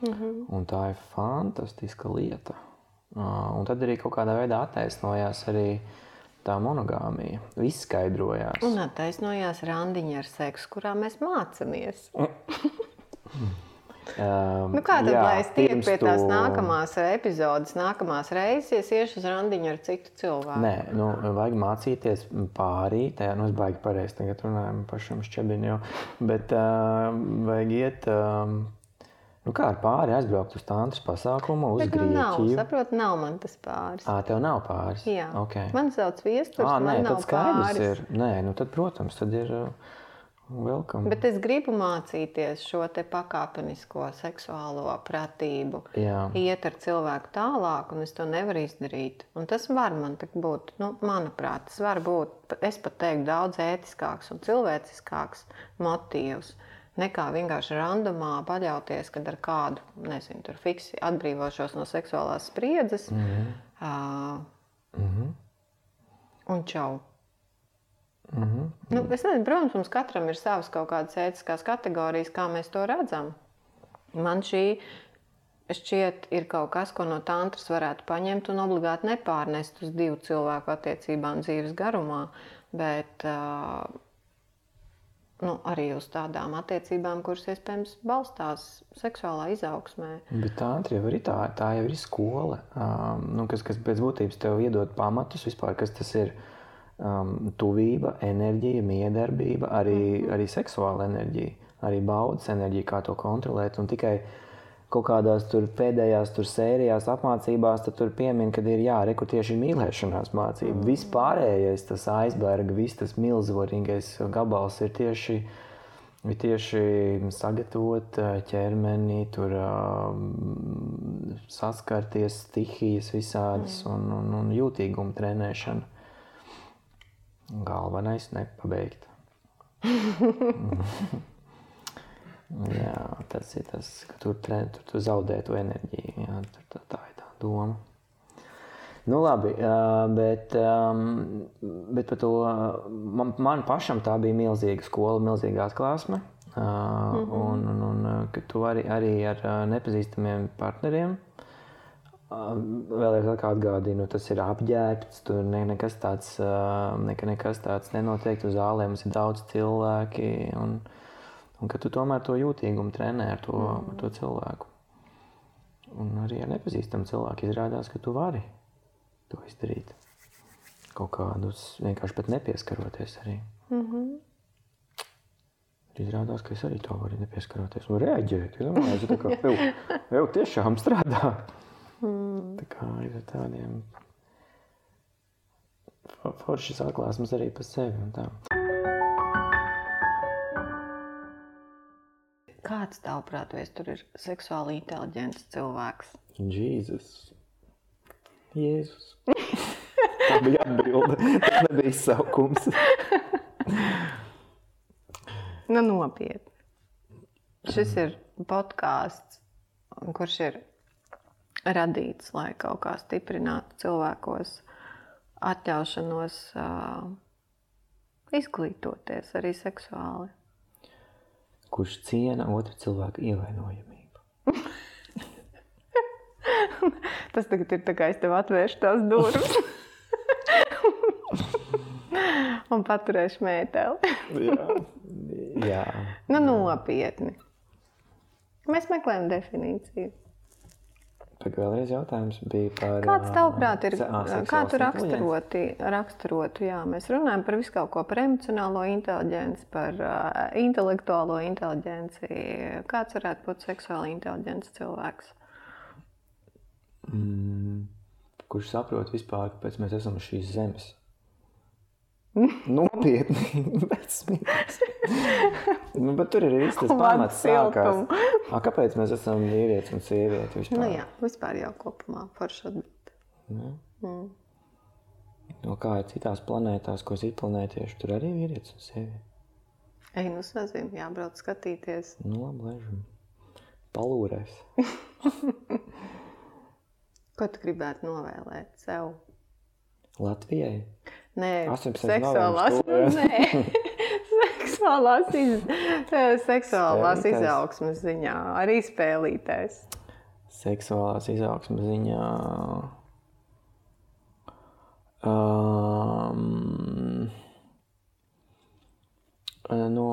Mm -hmm. Un tā ir fantastiska lieta. Un tad arī kaut kādā veidā attaisnojās arī uh, tā monogāmija izskaidrojās. Un attaisnojās randiņa ar seksu, kurā mēs mācāmies. Um, nu, kā tad, jā, lai es tieku pie tās tu... nākamās epizodes, nākamās reizes, iešu uz randiņu ar citu cilvēku? Nē, nu, vajag mācīties pārī. Tajā nu, es baigi pareizi tagad runājam pašam šķebiņu, bet uh, vajag iet um, Nu, kā ar pāri aizbraukt uz tādu pasākumu, uz Bet Grieķiju? Nav, saprot, nav man tas pāris. À, tev nav pāris. Jā, okay. man sauc viesturs, à, nē, man nav pāris. Ir. Nē, nu tad, protams, tad ir uh, welcome. Bet es gribu mācīties šo te pakāpenisko seksuālo pratību. Jā. Iet ar cilvēku tālāk, un es to nevaru izdarīt. Un tas var man būt, nu, manuprāt, tas var būt, es pat teiktu, daudz ētiskāks un cilvēciskāks motīvs nekā vienkārši randomā paļauties, kad ar kādu, nezinu, tur fiksi atbrīvošos no seksuālās spriedzes. Mm -hmm. uh, mm -hmm. Un čau. Mm -hmm. nu, es nezinu, protams, mums katram ir savas kaut kādas ētiskās kategorijas, kā mēs to redzam. Man šī šķiet, ir kaut kas, ko no tantras varētu paņemt un obligāti nepārnest uz divu cilvēku attiecībām dzīves garumā. Bet, uh, nu, arī uz tādām attiecībām, kuras iespējams balstās seksuālā izaugsmē. Bet tā jau ir tā, tā jau ir skola, um, nu, kas, kas pēc būtības tev iedod pamatus vispār, kas tas ir. Um, tuvība, enerģija, miedarbība, arī, mm -hmm. arī seksuāla enerģija, arī baudas enerģija, kā to kontrolēt. Un tikai kaut kādās tur pēdējās tur sērijās apmācībās, tad tur piemin, ka ir jāreko tieši mīlēšanās mācība. Mm. Vispārējais tas aizberga, viss tas milzīgais gabals ir tieši, ir tieši sagatavot ķermeni, tur saskarties stihijas visādas mm. un, un, un jūtīgumu trenēšana. Galvenais nepabeigt. Jā, tas ir tas, ka tur, tur, tur zaudē to enerģiju. Jā, tur, tā, tā ir tā doma. Nu, labi, bet, bet par to man, man pašam tā bija milzīga skola, milzīga atklāsme. Mm -hmm. Un, un, un ka tu arī, arī ar nepazīstamiem partneriem Vēlreiz atgādinu, tas ir apģērbts. Tur ne, nekas tāds, ne, nekas tāds nenotiek. Uz zālēm mums ir daudz cilvēki. Un, Un ka tu tomēr to jūtīgumu trenē ar to, mm. ar to cilvēku. Un arī ar nepazīstamu cilvēku izrādās, ka tu vari to izdarīt. Kaut kādus vienkārši pat nepieskaroties arī. Mm -hmm. Izrādās, ka es arī to varu nepieskaroties un reaģēt. Es domāju, ka kā jau tiešām strādā. Mm. Tā kā ir tādiem foršas atklāsmes arī par sevi Kāds tavuprāt, vai tur ir seksuāli inteliģents cilvēks? Jēzus. Jēzus. Tā bija atbilde. Tā nebija izsaukums. nu, nopietni. Šis ir podkāsts, kurš ir radīts, lai kaut kā stiprinātu cilvēkos atļaušanos uh, izglītoties arī seksuāli kurš ciena otru cilvēku ievainojamību. Tas tagad ir tā kā es tev atvēršu tās durvis. Un paturēšu mēteli. jā, jā. Nu, nopietni. Mēs meklējam definīciju. Tagad vēlreiz jautājums bija par. Kāds tavuprāt ir? Kā tu raksturoti, raksturotu? Jā, mēs runājam par visu kaut ko, par emocionālo inteliģenci, par uh, intelektuālo inteliģenci. Kāds varētu būt seksuāli inteliģents cilvēks? Mm, kurš saprot vispār, kāpēc mēs esam uz šīs zemes? Nopietni, bez smieklības. Nu, bet tur ir viss tas pamats. Sākās. A, kāpēc mēs esam vīrietis un sieviete? Vispār? Nu, jā, vispār jau kopumā forši atbild. Nu. Mm. No kā ir citās planētās, ko citi planētieši, tur arī vīrietis un sieviete. Ej, nu sazim, jābrauc skatīties. Nu, labi, lēžam. Palūrēs. ko tu gribētu novēlēt sev? Latvijai? Nē, seksuālās, nē. seksuālās, iz, seksuālās izaugsmes ziņā, arī spēlītēs. Seksuālās izaugsmes ziņā. Um, nu,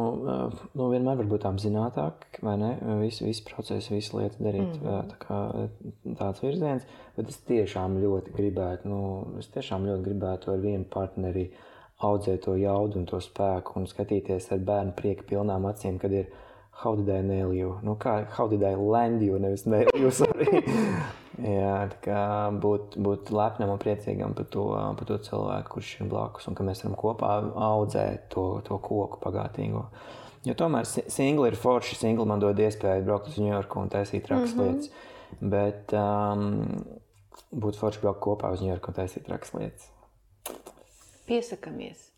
nu, vienmēr var būt apzinātāk, vai ne? Visu, visu procesu, visu lietu darīt mm. tā kā tāds virziens. Bet es tiešām ļoti gribētu, nu, es tiešām ļoti gribētu ar vienu partneri audzēt to jaudu un to spēku un skatīties ar bērnu prieka pilnām acīm, kad ir how did I nail you? Nu, kā how did I land you? Nevis nail you, sorry. Jā, tā kā būt, būt lepnam un priecīgam par to, par to cilvēku, kurš ir blakus, un ka mēs varam kopā audzēt to, to koku pagātīgo. Jo tomēr singli ir forši, singli man dod iespēju braukt uz Ņujorku un taisīt trakas mm -hmm. lietas. Bet um, būtu forši braukt kopā uz Ņujorku un taisīt trakas lietas. Peça cabeça.